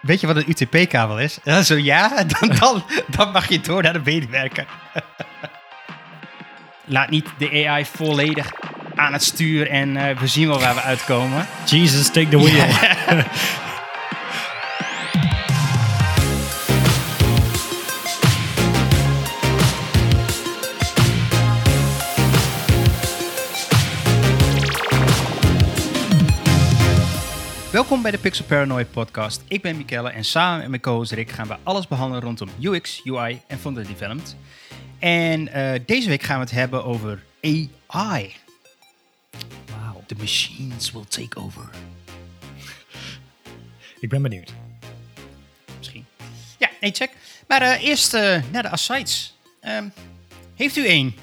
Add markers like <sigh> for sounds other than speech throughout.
weet je wat een UTP-kabel is? Ja, zo ja, dan, dan, dan mag je door naar de medewerker. Laat niet de AI volledig aan het stuur en eh, we zien wel waar we uitkomen. Jesus, take the wheel. <laughs> Welkom bij de Pixel Paranoid podcast. Ik ben Michelle en samen met mijn co-host Rick gaan we alles behandelen rondom UX, UI en frontend development. En eh, deze week gaan we het hebben over AI. Wauw. The machines will take over. Ik ben benieuwd. Misschien. Ja, nee, check. Maar eh, eerst eh, naar de asides. Ehm, heeft u één?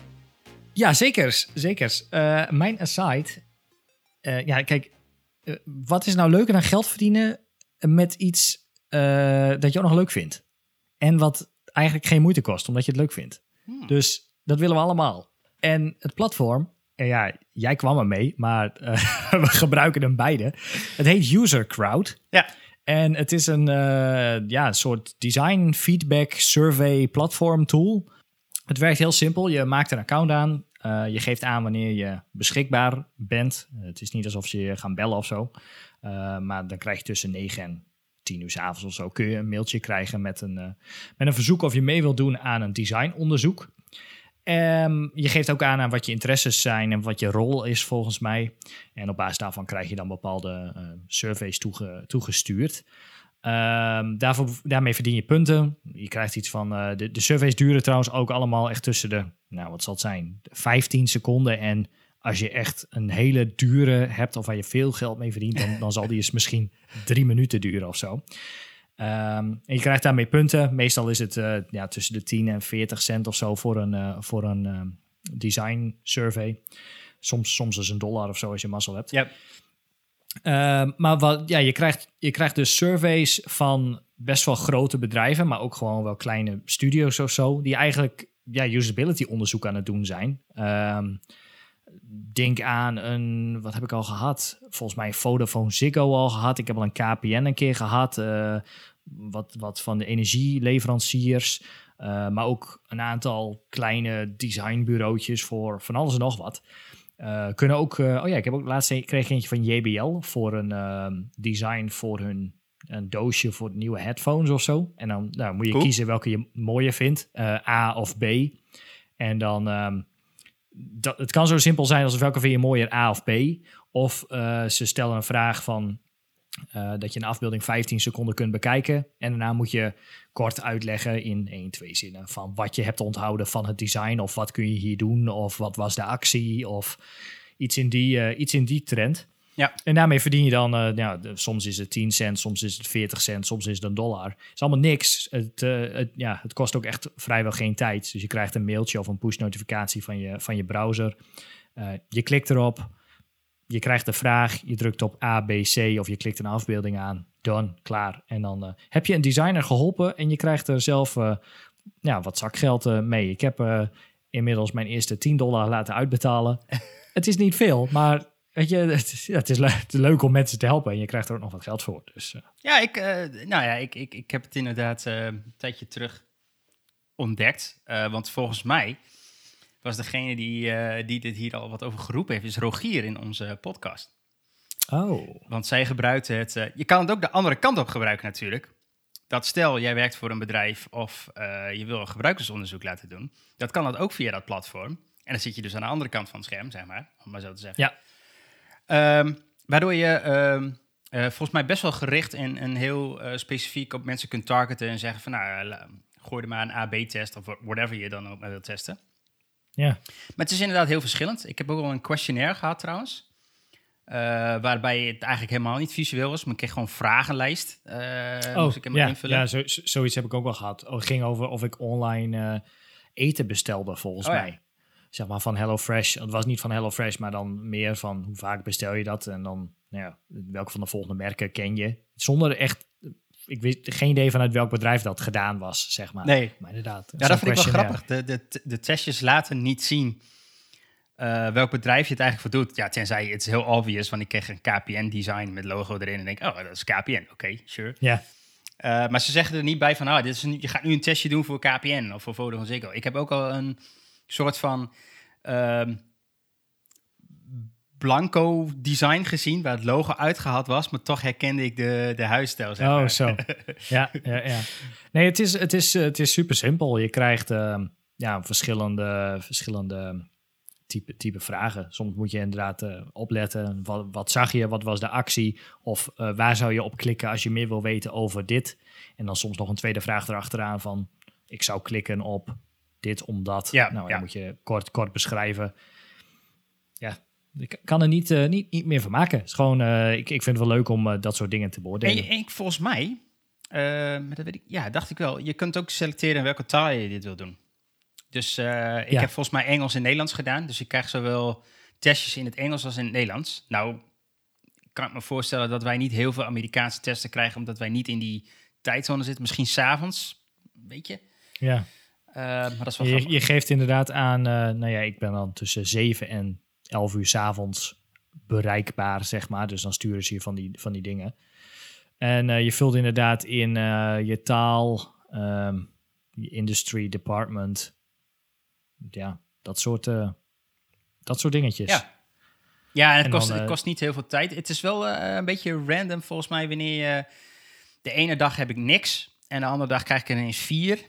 Ja, zekers. Eh, mijn aside. ja, kijk. Eh, wat is nou leuker dan geld verdienen met iets eh, dat je ook nog leuk vindt? En wat eigenlijk geen moeite kost, omdat je het leuk vindt. Hmm. Dus dat willen we allemaal. En het platform, en ja, jij kwam er mee, maar eh, <laughs> we gebruiken hem beide. Het heet User Crowd. Ja. En het is een, eh, ja, een soort design feedback survey platform tool. Het werkt heel simpel. Je maakt een account aan. Eh, je geeft aan wanneer je beschikbaar bent. het is niet alsof ze je gaan bellen of zo. Eh, maar dan krijg je tussen 9 en 10 uur s avonds of zo... kun je een mailtje krijgen met een, eh, met een verzoek... of je mee wilt doen aan een designonderzoek. Ehm, je geeft ook aan aan wat je interesses zijn en wat je rol is volgens mij. En op basis daarvan krijg je dan bepaalde surveys toege- toegestuurd. Ehm, daarvoor, daarmee verdien je punten. Je krijgt iets van. eh, de, de surveys duren trouwens ook allemaal echt tussen de. Nou, wat zal het zijn? 15 seconden. En als je echt een hele dure hebt. of waar je veel geld mee verdient. dan, dan zal die eens misschien drie minuten duren of zo. Ehm, en je krijgt daarmee punten. Meestal is het eh, ja, tussen de 10 en 40 cent of zo voor een, eh, voor een eh, design survey. Soms, soms is een dollar of zo als je mazzel hebt. Ja. Ehm, maar wat, ja, je, krijgt, je krijgt dus surveys van best wel grote bedrijven, maar ook gewoon wel kleine studio's of zo, die eigenlijk ja, usability onderzoek aan het doen zijn. Ehm, denk aan een, wat heb ik al gehad? Volgens mij Vodafone Ziggo al gehad. Ik heb al een KPN een keer gehad. eh, wat, wat van de energieleveranciers. eh, maar ook een aantal kleine designbureautjes voor van alles en nog wat. Eh, kunnen ook, eh, oh ja, ik heb ook laatst een, kreeg eentje van JBL voor een ehm, design voor hun een doosje voor nieuwe headphones of zo. En dan nou, moet je Cool. kiezen welke je mooier vindt, eh, A of B. En dan, ehm, dat, het kan zo simpel zijn als welke vind je mooier, A of B. Of ze stellen een vraag van eh, dat je een afbeelding 15 seconden kunt bekijken. En daarna moet je kort uitleggen in één, twee zinnen van wat je hebt onthouden van het design. Of wat kun je hier doen, of wat was de actie, of iets in die, eh, iets in die trend. Ja. En daarmee verdien je dan, de- soms is het 10 cent, soms is het 40 cent, soms is het een dollar. Het is allemaal niks. Het, het, ja, het kost ook echt vrijwel geen tijd. Dus je krijgt een mailtje of een push notificatie van je, van je browser. Je klikt erop, je krijgt de vraag, je drukt op A, B, C of je klikt een afbeelding aan. Done, klaar. En dan eh, heb je een designer geholpen en je krijgt er zelf eh, ja, wat zakgeld eh, mee. Ik heb inmiddels mijn eerste 10 dollar laten uitbetalen. <laughs> het is niet veel, maar weet je, het is, ja, het, is le- het is leuk om mensen te helpen en je krijgt er ook nog wat geld voor. Dus Ja, ik, nou ja, ik, ik, ik heb het inderdaad een tijdje terug ontdekt. Want volgens mij was degene die, eh, die dit hier al wat over geroepen heeft, is Rogier in onze podcast. oh, Want zij gebruikt het. eh, je kan het ook de andere kant op gebruiken natuurlijk. Dat stel, jij werkt voor een bedrijf of eh, je wil een gebruikersonderzoek laten doen. Dat kan dat ook via dat platform. En dan zit je dus aan de andere kant van het scherm, zeg maar. Om maar zo te zeggen. Ja. Ehm, waardoor je ehm, eh, volgens mij best wel gericht en, en heel specifiek op mensen kunt targeten. En zeggen van, nou, gooi er maar een AB-test of whatever je dan ook maar wilt testen. Ja. Maar het is inderdaad heel verschillend. Ik heb ook al een questionnaire gehad trouwens. Eh, waarbij het eigenlijk helemaal niet visueel was. Maar ik kreeg gewoon een vragenlijst. eh moest ik hem Oh, ja, invullen. ja zo, zo- zoiets heb ik ook wel gehad. Oh, Het ging over of ik online eh, eten bestelde, volgens Oh, ja. mij. Zeg maar van HelloFresh. Het was niet van HelloFresh, maar dan meer van hoe vaak bestel je dat? En dan, nou ja, welke van de volgende merken ken je? Zonder echt, ik wist geen idee vanuit welk bedrijf dat gedaan was, zeg maar. Nee. Maar inderdaad. Ja, dat vind ik wel grappig. De, de, de testjes laten niet zien eh, welk bedrijf je het eigenlijk voor doet. Ja, tenzij het is heel obvious, want ik kreeg een KPN-design met logo erin en denk, oh, dat is KPN. Oké, sure. Ja, Eh, maar ze zeggen er niet bij van, ah, dit is een, je gaat nu een testje doen voor KPN of voor Vodafone Ziggo. Ik heb ook al een soort van ehm, blanco design gezien, waar het logo uitgehaald was, maar toch herkende ik de, de huisstijl. Zeg Oh, maar. zo. <laughs> ja, ja, ja. Nee, het is, het is, het is super simpel. Je krijgt ehm, ja, verschillende, verschillende type, type vragen. Soms moet je inderdaad eh, opletten. Wat, wat zag je? Wat was de actie? Of eh, waar zou je op klikken als je meer wil weten over dit? En dan soms nog een tweede vraag erachteraan van... ik zou klikken op dit omdat. Ja, nou, dan ja. moet je kort, kort beschrijven. Ik kan er niet, eh, niet, niet meer van maken. Het is gewoon, eh, ik, ik vind het wel leuk om eh, dat soort dingen te En, beoordelen. en ik, volgens mij, dat weet ik, ja, dacht ik wel. Je kunt ook selecteren in welke taal je dit wil doen. Dus ik Ja. heb volgens mij Engels en Nederlands gedaan. Dus ik krijg zowel testjes in het Engels als in het Nederlands. Nou, kan ik me voorstellen dat wij niet heel veel Amerikaanse testen krijgen, omdat wij niet in die tijdzone zitten. Misschien s'avonds, weet je. Ja. Maar dat is wel Je, geeft inderdaad aan, nou ja, ik ben dan tussen 7 en 11 uur 's avonds bereikbaar, zeg maar. Dus dan sturen ze je van die, van die dingen. En eh, je vult inderdaad in eh, je taal, ehm, je industry department. Ja, dat soort, eh, dat soort dingetjes. Ja. Ja, en het, En kost, dan, het kost niet heel veel tijd. Het is wel een beetje random volgens mij wanneer je... De ene dag heb ik niks en de andere dag krijg ik er ineens vier.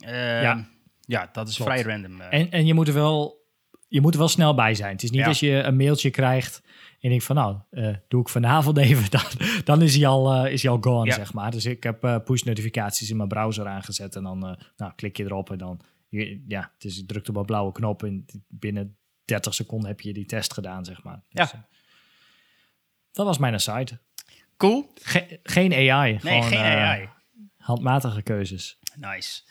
Eh, Ja. ja, dat is Klopt. vrij random. En, en je, moet er wel, je moet er wel snel bij zijn. Het is niet Ja. als je een mailtje krijgt en denkt van nou, eh, doe ik vanavond <laughs> even, dan, dan is hij al, eh, is hij al gone, Ja. zeg maar. Dus ik heb eh, push notificaties in mijn browser aangezet en dan nou, klik je erop en dan, je, ja, het is, je drukt op een blauwe knop en binnen 30 seconden heb je die test gedaan, zeg maar. Dus, Ja. eh, dat was mijn aside. Cool. Ge- geen AI. Nee, gewoon, geen AI. handmatige keuzes. Nice.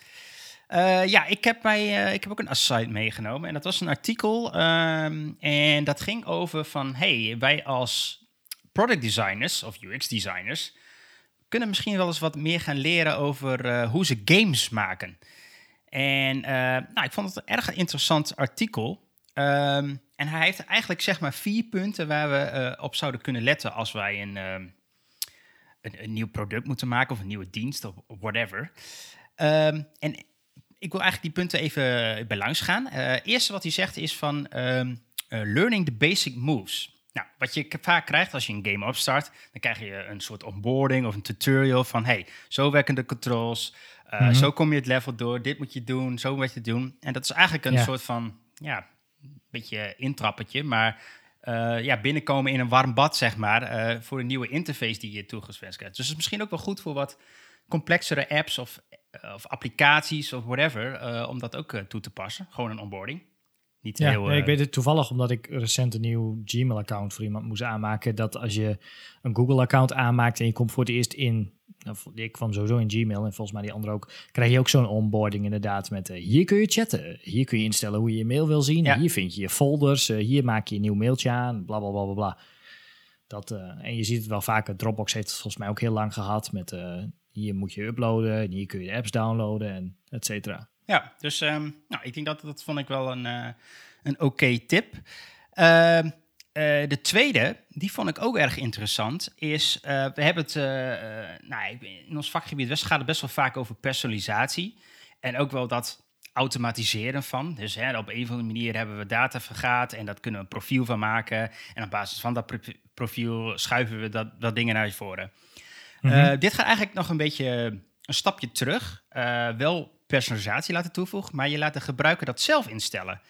Eh, ja, ik heb, bij, eh, ik heb ook een aside meegenomen. En dat was een artikel. ehm, en dat ging over van... hey, wij als product designers of UX designers... kunnen misschien wel eens wat meer gaan leren over eh, hoe ze games maken. En nou, ik vond het een erg interessant artikel. Ehm, en hij heeft eigenlijk zeg maar vier punten waar we op zouden kunnen letten als wij een, ehm, een, een nieuw product moeten maken of een nieuwe dienst of whatever. En ik wil eigenlijk die punten even bij langs gaan. Eh eerste wat hij zegt is van ehm, eh, learning the basic moves. Nou, wat je vaak krijgt als je een game opstart, dan krijg je een soort onboarding of een tutorial van hey, zo werken de controls, eh, Mhm. zo kom je het level door, dit moet je doen, zo moet je het doen. En dat is eigenlijk een Ja. soort van, ja, een beetje intrappetje, maar eh, ja, binnenkomen in een warm bad, zeg maar, eh, voor een nieuwe interface die je toegewenst krijgt. Dus het is misschien ook wel goed voor wat complexere apps of, eh, of applicaties of whatever, eh, om dat ook eh, toe te passen. Gewoon een onboarding. Niet Ja, heel... nee, ik eh, weet het toevallig omdat ik recent een nieuw Gmail-account voor iemand moest aanmaken. Dat als je een Google-account aanmaakt en je komt voor het eerst in. of Ik kwam sowieso in Gmail en volgens mij die andere ook. Krijg je ook zo'n onboarding inderdaad met eh, hier kun je chatten. Hier kun je instellen hoe je je mail wil zien. Ja. Hier vind je je folders. eh, hier maak je een nieuw mailtje aan. Bla bla bla bla bla. Dat, eh, en je ziet het wel vaker. Dropbox heeft het volgens mij ook heel lang gehad. Met eh, hier moet je uploaden. En hier kun je de apps downloaden en et cetera. Ja, dus ehm, nou, ik denk dat dat vond ik wel een, eh, een oké tip. Ehm, eh, de tweede, die vond ik ook erg interessant, is uh, we hebben het, nou, in ons vakgebied West gaat het best wel vaak over personalisatie. En ook wel dat automatiseren van. Dus hè, op een of andere manier hebben we data vergaat en dat kunnen we een profiel van maken. En op basis van dat pro profiel schuiven we dat, dat dingen naar voren. Mm -hmm. dit gaat eigenlijk nog een beetje een stapje terug. Uh, wel personalisatie laten toevoegen, maar je laat de gebruiker dat zelf instellen.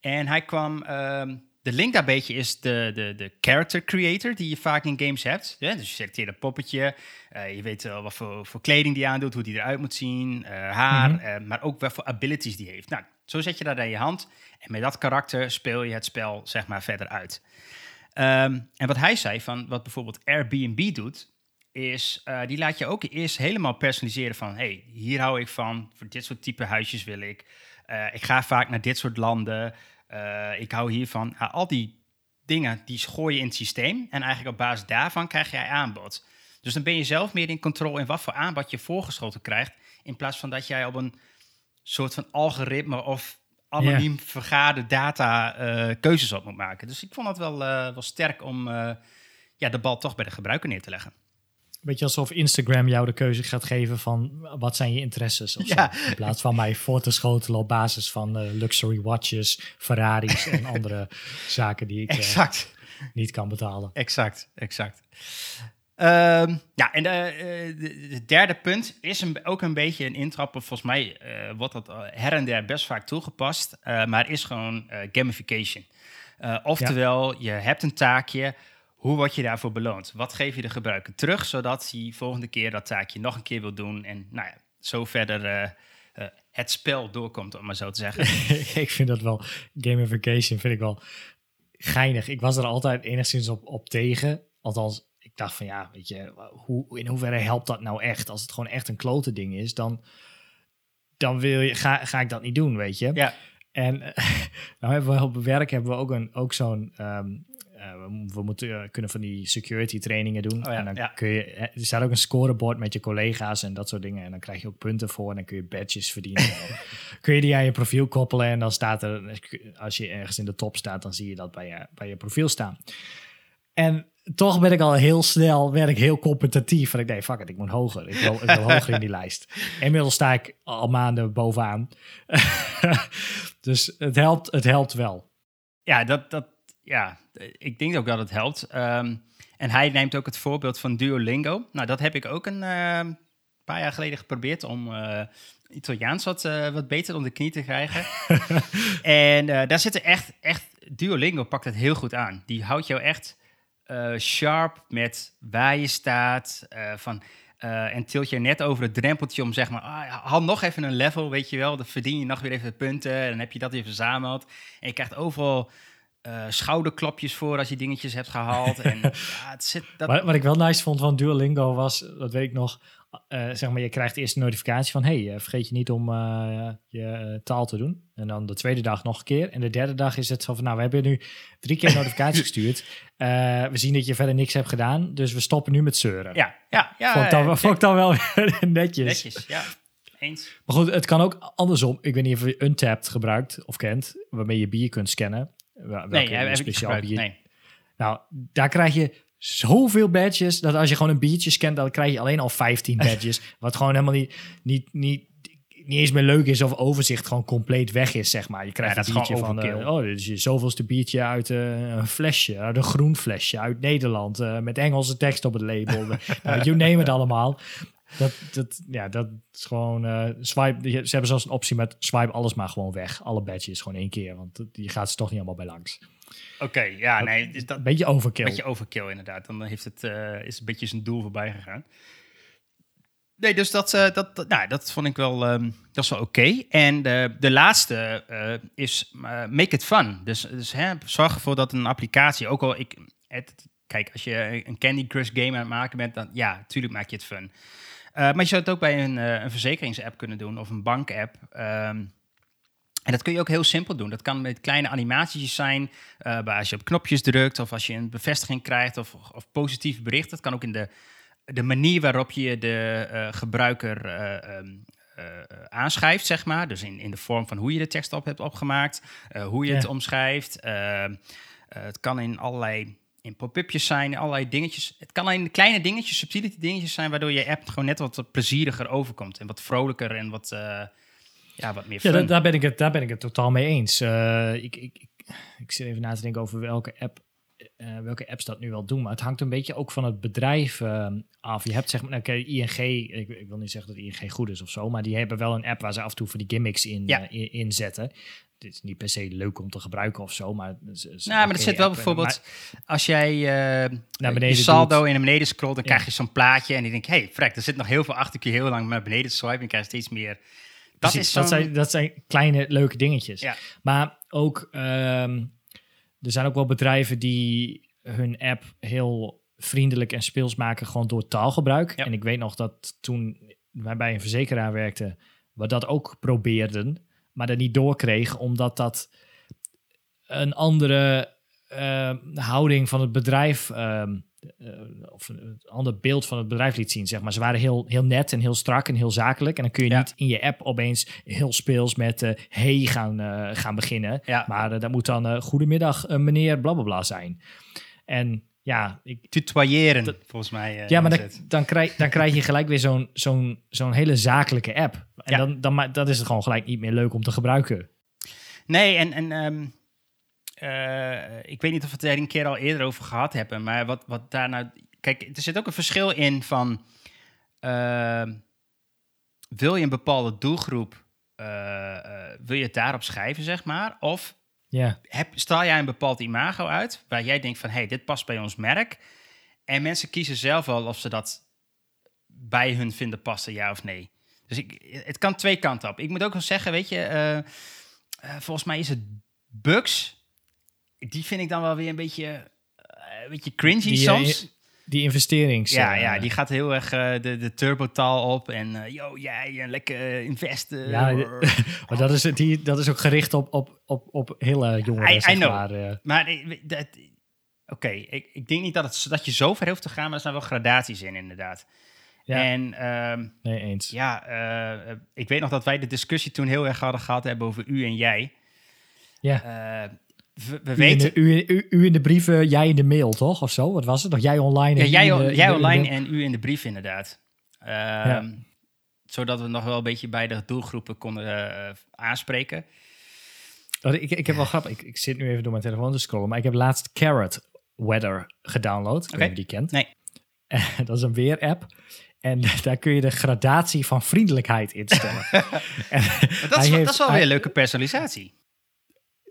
En hij kwam. Uh, de link daar beetje is de, de, de character creator die je vaak in games hebt. Ja, dus je selecteert een poppetje. Uh, je weet wel wat voor, voor, kleding die aandoet, hoe die eruit moet zien, uh, haar, mm -hmm. maar ook wat voor abilities die heeft. Nou, zo zet je dat in je hand. En met dat karakter speel je het spel zeg maar verder uit. Um, en wat hij zei van wat bijvoorbeeld Airbnb doet, is uh, die laat je ook eerst helemaal personaliseren van hey, hier hou ik van, voor dit soort type huisjes wil ik. Uh, ik ga vaak naar dit soort landen. Uh, ik hou hiervan. Al die dingen die gooi je in het systeem en eigenlijk op basis daarvan krijg jij aanbod. Dus dan ben je zelf meer in controle in wat voor aanbod je voorgeschoten krijgt, in plaats van dat jij op een soort van algoritme of anoniem yeah. vergaarde data uh, keuzes op moet maken. Dus ik vond dat wel, wel sterk om ja, de bal toch bij de gebruiker neer te leggen. Beetje alsof Instagram jou de keuze gaat geven van wat zijn je interesses of zo. Ja. In plaats van mij voor te schotelen op basis van eh, luxury watches, Ferraris en <laughs> andere zaken die ik eh, Exact. niet kan betalen. Exact, exact. Ehm, ja, en eh, de derde punt is een, ook een beetje een intrappen. Volgens mij wordt dat her en der best vaak toegepast, maar is gewoon gamification. Oftewel, je hebt een taakje, hoe word je daarvoor beloond? Wat geef je de gebruiker terug, zodat hij volgende keer dat taakje nog een keer wil doen en nou ja, zo verder eh, eh, het spel doorkomt, om maar zo te zeggen. <laughs> ik vind dat wel, gamification vind ik wel geinig. Ik was er altijd enigszins op, op tegen. Althans, ik dacht van ja, weet je, hoe, in hoeverre helpt dat nou echt? Als het gewoon echt een klote ding is, dan, dan wil je, ga, ga ik dat niet doen, weet je. ja, En <laughs> nou hebben we op werk hebben we ook, een, ook zo'n. ehm, eh, we, we moeten eh, kunnen van die security trainingen doen. Oh ja, en dan ja. kun je. eh, Er staat ook een scorebord met je collega's en dat soort dingen. En dan krijg je ook punten voor en dan kun je badges verdienen. En <laughs> kun je die aan je profiel koppelen en dan staat er. Als je ergens in de top staat, dan zie je dat bij je, bij je profiel staan. En toch ben ik al heel snel, werd ik heel competitief. Van ik nee, fuck it, ik moet hoger. Ik wil, ik wil <laughs> hoger in die lijst. Inmiddels sta ik al maanden bovenaan. <laughs> dus het helpt, het helpt wel. Ja, dat, dat, ja, ik denk ook dat het helpt. Ehm, en hij neemt ook het voorbeeld van Duolingo. Nou, dat heb ik ook een ehm, paar jaar geleden geprobeerd om eh, Italiaans wat, eh, wat beter om de knie te krijgen. <laughs> en eh, daar zitten echt, echt, Duolingo pakt het heel goed aan. Die houdt jou echt sharp met waar je staat, van... en tilt je net over het drempeltje om zeg maar, ah, haal nog even een level, weet je wel. Dan verdien je nog weer even punten en dan heb je dat weer verzameld. En je krijgt overal eh, schouderklapjes voor als je dingetjes hebt gehaald. <laughs> En ja, het zit, dat, Wat, wat ik wel nice vond van Duolingo was, dat weet ik nog, eh, zeg maar, je krijgt eerst een notificatie van, hey, eh, vergeet je niet om je taal te doen. En dan de tweede dag nog een keer. En de derde dag is het zo van, nou, we hebben nu drie keer notificatie <laughs> gestuurd. We zien dat je verder niks hebt gedaan, dus we stoppen nu met zeuren. ja, ja, ja. vond, ik dan, vond ik dan wel <laughs> weer netjes. netjes, ja. Eens. Maar goed, het kan ook andersom. Ik weet niet of je Untapped gebruikt of kent, waarmee je bier kunt scannen. Wel- Welke Nee, heb, ik speciaal bier. Nee. Nou, daar krijg je zoveel badges dat als je gewoon een biertje scant, dan krijg je alleen al 15 <laughs> badges. wat gewoon helemaal niet, niet, niet, niet eens meer leuk is of overzicht gewoon compleet weg is, zeg maar. Je krijgt Ja, een dat biertje van, overkill. oh, dit is je zoveelste biertje uit eh, een flesje, uit een groen flesje uit Nederland, eh, met Engelse tekst op het label. <laughs> you name it allemaal. Dat, dat, ja, dat is gewoon eh, swipe. Ze hebben zelfs een optie met swipe alles maar gewoon weg. Alle badges gewoon één keer, want je gaat ze toch niet allemaal bij langs. Oké, ja, nee. is Dat, Een beetje overkill. Een beetje overkill inderdaad. Dan heeft het, eh, is een beetje zijn doel voorbij gegaan. Nee, dus dat, eh, dat, nou, dat vond ik wel, ehm, dat is wel oké. En de, de laatste is make it fun. Dus, dus hè, zorg ervoor dat een applicatie, ook al ik, het, kijk, als je een Candy Crush game aan het maken bent, dan ja, natuurlijk maak je het fun. Eh, maar je zou het ook bij een, eh, een verzekeringsapp kunnen doen of een bankapp. Ehm en dat kun je ook heel simpel doen. Dat kan met kleine animaties zijn, eh, bij als je op knopjes drukt of als je een bevestiging krijgt of, of positieve berichten. Dat kan ook in de, de manier waarop je de gebruiker eh, ehm, eh, aanschrijft, zeg maar. Dus in, in de vorm van hoe je de tekst op hebt opgemaakt, hoe je het omschrijft. Eh, eh, het kan in allerlei in pop-upjes zijn, allerlei dingetjes. Het kan in kleine dingetjes, subtiele dingetjes zijn, waardoor je app gewoon net wat, plezieriger overkomt en wat vrolijker en wat, eh, ja, wat meer Ja, fun. daar, daar ben ik het, daar ben ik het totaal mee eens. Eh, ik, ik, ik, ik zit even na te denken over welke app. Eh, welke apps dat nu wel doen, maar het hangt een beetje ook van het bedrijf eh, af. Je hebt zeg maar, nou, oké, ING, ik, ik wil niet zeggen dat ING goed is of zo, maar die hebben wel een app waar ze af en toe voor die gimmicks in, Ja. eh, in, inzetten. Dit is niet per se leuk om te gebruiken of zo, maar... Nou, maar er oké zit wel bijvoorbeeld, als jij eh Naar beneden je saldo doet. in naar beneden scrolt, dan Ja. krijg je zo'n plaatje en die denk hey, frek, er zit nog heel veel achter, kun je heel lang naar beneden swipen en je krijgt steeds meer. Dat Precies, is dat, zijn, dat zijn kleine leuke dingetjes. Ja. Maar ook, ehm, er zijn ook wel bedrijven die hun app heel vriendelijk en speels maken, gewoon door taalgebruik. Ja. En ik weet nog dat toen wij bij een verzekeraar werkten, we dat ook probeerden, maar dat niet doorkregen, omdat dat een andere eh, houding van het bedrijf, ehm, eh, of een ander beeld van het bedrijf liet zien. Zeg maar. Ze waren heel, heel net en heel strak en heel zakelijk. En dan kun je Ja. niet in je app opeens heel speels met eh hey gaan, eh, gaan beginnen. Ja. Maar eh, dat moet dan eh, goedemiddag eh, meneer blablabla zijn. En ja, ik, Tutoyeren, volgens mij. eh, ja, maar dan, dan, krijg, dan krijg je gelijk weer zo'n zo'n zo'n hele zakelijke app. En Ja. dan, dan, ma- dat is het gewoon gelijk niet meer leuk om te gebruiken. Nee, en, en ehm, eh, ik weet niet of we het er een keer al eerder over gehad hebben, maar wat, wat daar nou... Kijk, er zit ook een verschil in van... ehm, wil je een bepaalde doelgroep, eh, eh, wil je het daarop schrijven, zeg maar? Of Ja, heb, straal jij een bepaald imago uit, waar jij denkt van, hé, hey, dit past bij ons merk. En mensen kiezen zelf wel of ze dat bij hun vinden passen, ja of nee. Dus ik, het kan twee kanten op. Ik moet ook wel zeggen, weet je, volgens mij is het Bugs. Die vind ik dan wel weer een beetje, eh, een beetje cringy Die, eh, soms. die investerings... Ja, eh, ja, die gaat heel erg eh, de, de turbotaal op. En yo, jij, een lekker investen. Ja, <laughs> maar dat is, die, dat is ook gericht op, op, op, op hele jongeren, I- I zeg know. maar. Maar dat- oké, ik, ik denk niet dat, het, dat je zo ver hoeft te gaan, maar er zijn wel gradaties in, inderdaad. Ja. En ehm, nee, eens. ja, ik weet nog dat wij de discussie toen heel erg hadden gehad hebben over u en jij. Ja. We, we U in, de, u, u, u in de brieven, jij in de mail, toch? Of zo? Wat was het? Nog jij online? ja, en jij, de- jij de- online en u in de brief, inderdaad. Ehm, Zodat we nog wel een beetje bij de doelgroepen konden eh, aanspreken. Oh, ik, ik heb wel grappig. Ik, ik zit nu even door mijn telefoon te scrollen. Maar ik heb laatst Carrot Weather gedownload. Ik weet niet of je die kent. Nee. <laughs> dat is een weer-app. En <laughs> daar kun je de gradatie van vriendelijkheid instellen. <laughs> dat, is, heeft- dat is wel hij- weer een leuke personalisatie.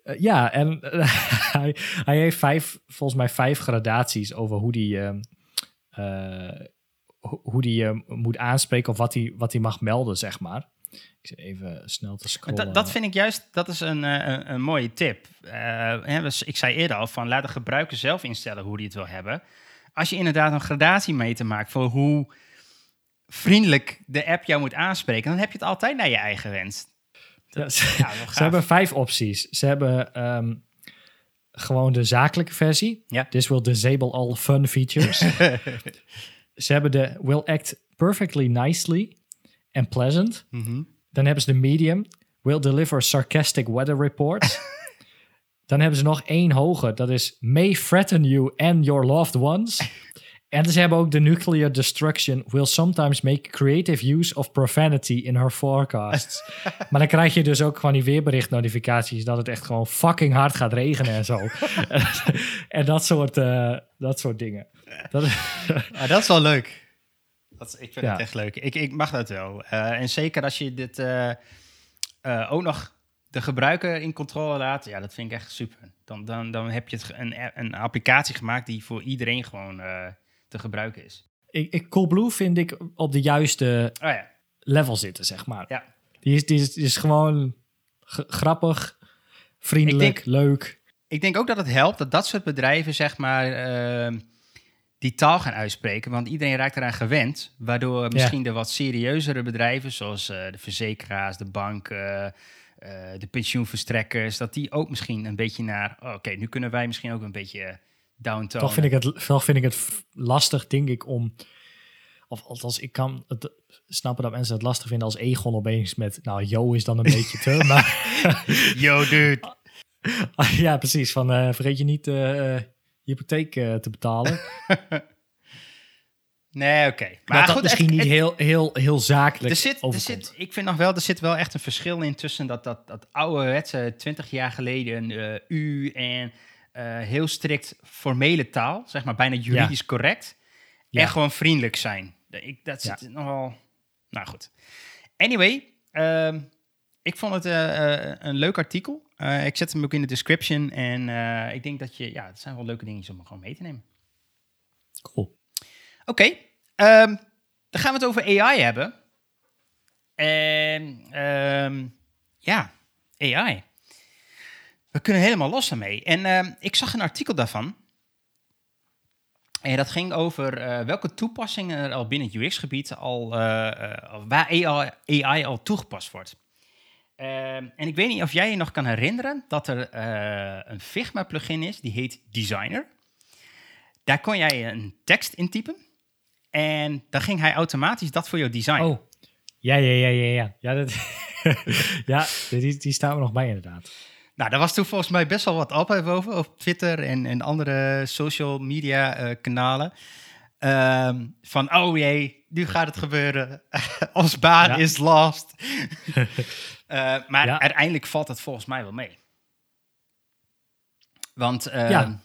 Eh, ja, en eh, <laughs> hij, hij heeft vijf, volgens mij vijf gradaties over hoe die, ehm, eh, ho- hoe die je moet aanspreken of wat hij, wat hij mag melden, zeg maar. Ik zit even snel te scrollen. Dat, dat vind ik juist, dat is een, een, een mooie tip. We- ik zei eerder al, van laat de gebruiker zelf instellen hoe hij het wil hebben. Als je inderdaad een gradatie mee te maken voor hoe vriendelijk de app jou moet aanspreken, dan heb je het altijd naar je eigen wens. Ja, ze <laughs> hebben vijf opties. Ze hebben ehm, gewoon de zakelijke versie. Ja. This will disable all fun features. <laughs> ze hebben de will act perfectly nicely and pleasant. Mhm. Dan hebben ze de medium. Will deliver sarcastic weather reports. <laughs> Dan hebben ze nog één hoger. Dat is may threaten you and your loved ones. En ze hebben ook de nuclear destruction will sometimes make creative use of profanity in her forecasts. <laughs> maar dan krijg je dus ook gewoon die weerbericht notificaties dat het echt gewoon fucking hard gaat regenen en zo. <laughs> en dat soort, eh, dat soort dingen. Dat is, Ah, dat is wel leuk. Dat is, ik vind Ja. het echt leuk. Ik, ik mag dat wel. Eh, en zeker als je dit eh, ook nog de gebruiker in controle laat, ja, dat vind ik echt super. Dan, dan, dan heb je het een, een applicatie gemaakt die voor iedereen gewoon te gebruiken is. ik, ik, Coolblue vind ik op de juiste Oh ja, level zitten, zeg maar. ja. Die is, die is, die is gewoon grappig, vriendelijk, Ik leuk. Ik denk ook dat het helpt dat dat soort bedrijven, zeg maar, ehm, die taal gaan uitspreken. Want iedereen raakt eraan gewend. Waardoor misschien de wat serieuzere bedrijven, zoals eh, de verzekeraars, de banken, eh, de pensioenverstrekkers, dat die ook misschien een beetje naar, oh, oké, nu kunnen wij misschien ook een beetje downtonen. Toch vind ik het, toch vind ik het lastig, denk ik, om... Of althans, ik kan het snappen dat mensen het lastig vinden als Egon opeens met... Nou, Jo is dan een beetje te, <laughs> maar... <laughs> Yo, dude. <laughs> ja, precies. Van, eh, vergeet je niet eh, eh, je hypotheek te betalen. Nee, oké. Maar Maar dat goed, misschien het- niet het- heel, heel, heel zakelijk Er zit, er zit, ik vind nog wel, er zit wel echt een verschil in tussen dat, dat, dat ouderwetse 20 jaar geleden u en heel strikt formele taal, zeg maar bijna juridisch correct, Ja. en gewoon vriendelijk zijn. Ik, dat Ja. zit nogal. Nou goed. Anyway, ehm, ik vond het eh, eh, een leuk artikel. Eh, ik zet hem ook in de description en eh, ik denk dat je, ja, het zijn wel leuke dingetjes om gewoon mee te nemen. Cool. Oké, ehm, dan gaan we het over AI hebben. En ehm, ja, AI. We kunnen helemaal los daarmee. En ehm, ik zag een artikel daarvan. En dat ging over eh, welke toepassingen er al binnen het UX-gebied al, eh, eh, waar AI, al toegepast wordt. Ehm, en ik weet niet of jij je nog kan herinneren dat er een Figma-plugin is, die heet Designer. Daar kon jij een tekst intypen. En dan ging hij automatisch dat voor jou designen. Oh, ja, ja, ja, ja, ja. Ja, dat, <laughs> ja die, die staan er nog bij inderdaad. Nou, daar was toen volgens mij best wel wat ophef over, op Twitter en, en andere social media eh, kanalen. Ehm, van, oh jee, nu gaat het gebeuren. <laughs> Ons baan Ja. is lost. <laughs> Eh, maar Ja. uiteindelijk valt het volgens mij wel mee. Want ehm, Ja.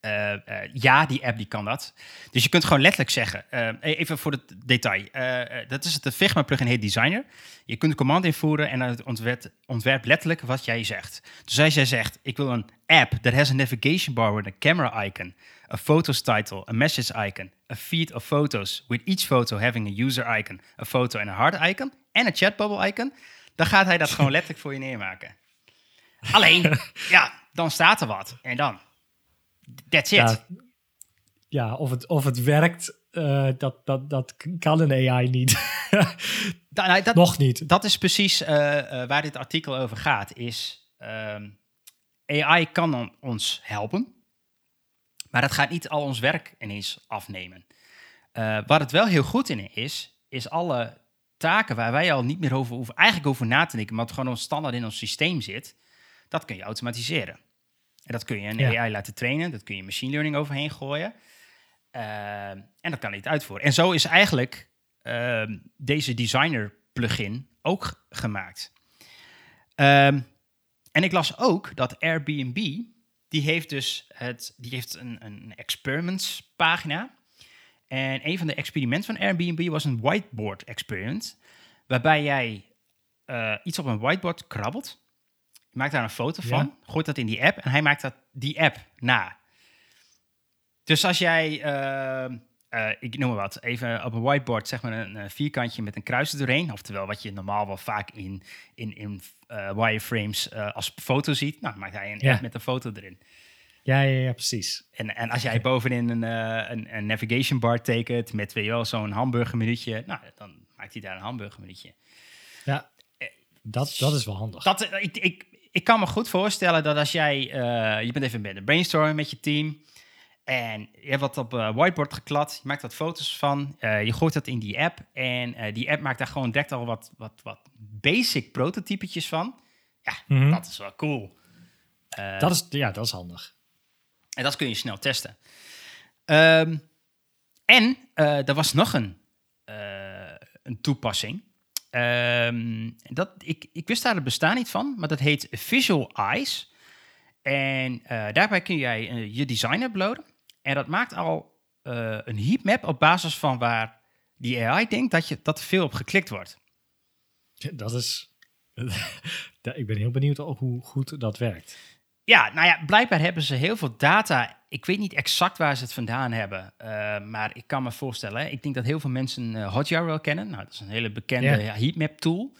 Eh, eh, ja, die app die kan dat. Dus je kunt gewoon letterlijk zeggen, eh, even voor het detail. dat is het de Figma plugin heet Designer. Je kunt een command invoeren en het ontwerpt, ontwerpt letterlijk wat jij zegt. Dus als jij zegt, ik wil een app that has a navigation bar with a camera icon, a photos title, a message icon, a feed of photos, with each photo having a user icon, a photo en een hard icon en een chatbubble icon, dan gaat hij dat gewoon <laughs> letterlijk voor je neermaken. Alleen, ja, dan staat er wat. En dan, that's it. Ja, ja of, het, of het werkt, eh, dat, dat, dat kan een AI niet. <laughs> Da- nou, dat, Nog niet. dat is precies eh, eh, waar dit artikel over gaat. Is ehm, AI kan on- ons helpen, maar het gaat niet al ons werk ineens afnemen. Wat het wel heel goed in is, is alle taken waar wij al niet meer over hoeven, eigenlijk over na te denken, maar het gewoon standaard in ons systeem zit, dat kun je automatiseren. En dat kun je een Ja. AI laten trainen, dat kun je machine learning overheen gooien. Ehm, en dat kan hij het uitvoeren. En zo is eigenlijk ehm, deze designer plugin ook gemaakt. Ehm, en ik las ook dat Airbnb, die heeft dus het, die heeft een, een experiments pagina. En een van de experimenten van Airbnb was een whiteboard experiment. Waarbij jij eh, iets op een whiteboard krabbelt. Maakt daar een foto Ja. van, gooit dat in die app en hij maakt dat, die app na. Dus als jij, ehm, eh, ik noem maar wat, even op een whiteboard zeg maar een, eh, vierkantje met een kruis doorheen. Oftewel wat je normaal wel vaak in, in, in eh, wireframes eh, als foto ziet. Nou, dan maakt hij een Ja. app met een foto erin. Ja, ja, ja, precies. En, en als jij bovenin een, eh, een, een navigation bar tekent met weet je wel, zo'n hamburgermenuutje, nou, dan maakt hij daar een hamburgermenuutje. Ja, dat, dat is wel handig. Dat, eh, ik, ik, ik kan me goed voorstellen dat als jij, eh, je bent even met een brainstorm met je team en je hebt wat op eh, whiteboard geklad, je maakt wat foto's van, eh, je gooit dat in die app en die app maakt daar gewoon direct al wat, wat, wat basic prototypetjes van. Ja, Mhm. dat is wel cool. Dat is, ja, dat is handig. En dat kun je snel testen. Ehm, en er was nog een, een toepassing. Ehm, dat, ik, ik wist daar het bestaan niet van, maar dat heet Visual Eyes. En eh, daarbij kun jij eh, je design uploaden. En dat maakt al eh, een heatmap op basis van waar die AI denkt dat, je, dat veel op geklikt wordt. Dat is... <laughs> ik ben heel benieuwd hoe goed dat werkt. Ja, nou ja, blijkbaar hebben ze heel veel data. Ik weet niet exact waar ze het vandaan hebben, eh, maar ik kan me voorstellen. hè, Ik denk dat heel veel mensen eh, Hotjar wel kennen. Nou, dat is een hele bekende Ja. heatmap tool.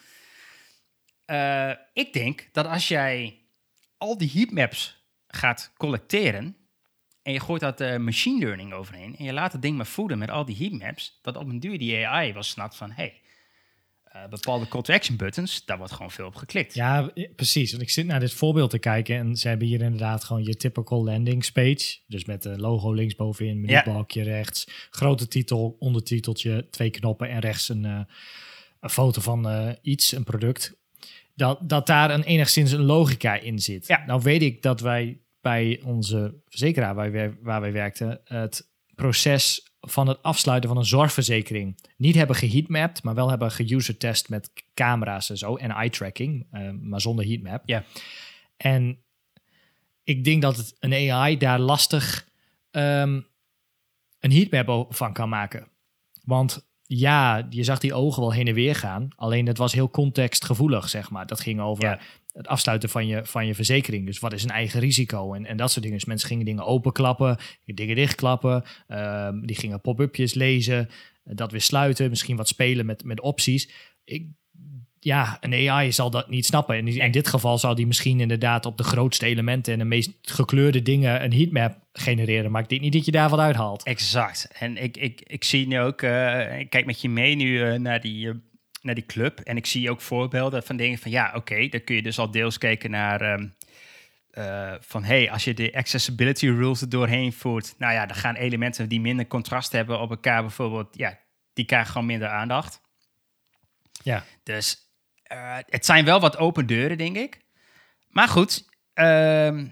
Eh, ik denk dat als jij al die heatmaps gaat collecteren en je gooit dat machine learning overheen en je laat het ding maar voeden met al die heatmaps, dat op een duur die AI wel snapt van, hey, eh, bepaalde call to action buttons, daar wordt gewoon veel op geklikt. Ja, precies. Want ik zit naar dit voorbeeld te kijken en ze hebben hier inderdaad gewoon je typical landing page. Dus met een logo linksbovenin, menubalkje rechts, grote titel, ondertiteltje, twee knoppen en rechts een, eh, een foto van eh, iets, een product. Dat, dat daar een enigszins een logica in zit. Ja. Nou weet ik dat wij bij onze verzekeraar waar wij, waar wij werkten, het proces van het afsluiten van een zorgverzekering niet hebben geheatmapped, maar wel hebben geuser-test met camera's en zo en eye-tracking, eh, maar zonder heatmap. Ja. En ik denk dat het een AI daar lastig ehm, een heatmap van kan maken. Want ja, je zag die ogen wel heen en weer gaan, alleen het was heel contextgevoelig, zeg maar. Dat ging over Ja. Het afsluiten van je, van je verzekering. Dus wat is een eigen risico en, en dat soort dingen. Dus mensen gingen dingen openklappen, dingen dichtklappen. ehm, die gingen pop-upjes lezen, dat weer sluiten. Misschien wat spelen met, met opties. Ik, ja, een AI zal dat niet snappen. En in dit geval zou die misschien inderdaad op de grootste elementen... en de meest gekleurde dingen een heatmap genereren. Maar ik denk niet dat je daar wat uithaalt. Exact. En ik, ik, ik zie nu ook, eh, ik kijk met je mee nu eh, naar, die, eh, naar die club. En ik zie ook voorbeelden van dingen van, ja, oké, dan kun je dus al deels kijken naar ehm, eh, van, hey, als je de accessibility rules er doorheen voert, nou ja, dan gaan elementen die minder contrast hebben op elkaar bijvoorbeeld, ja, die krijgen gewoon minder aandacht. Ja. Dus eh, het zijn wel wat open deuren, denk ik. Maar goed, Ehm,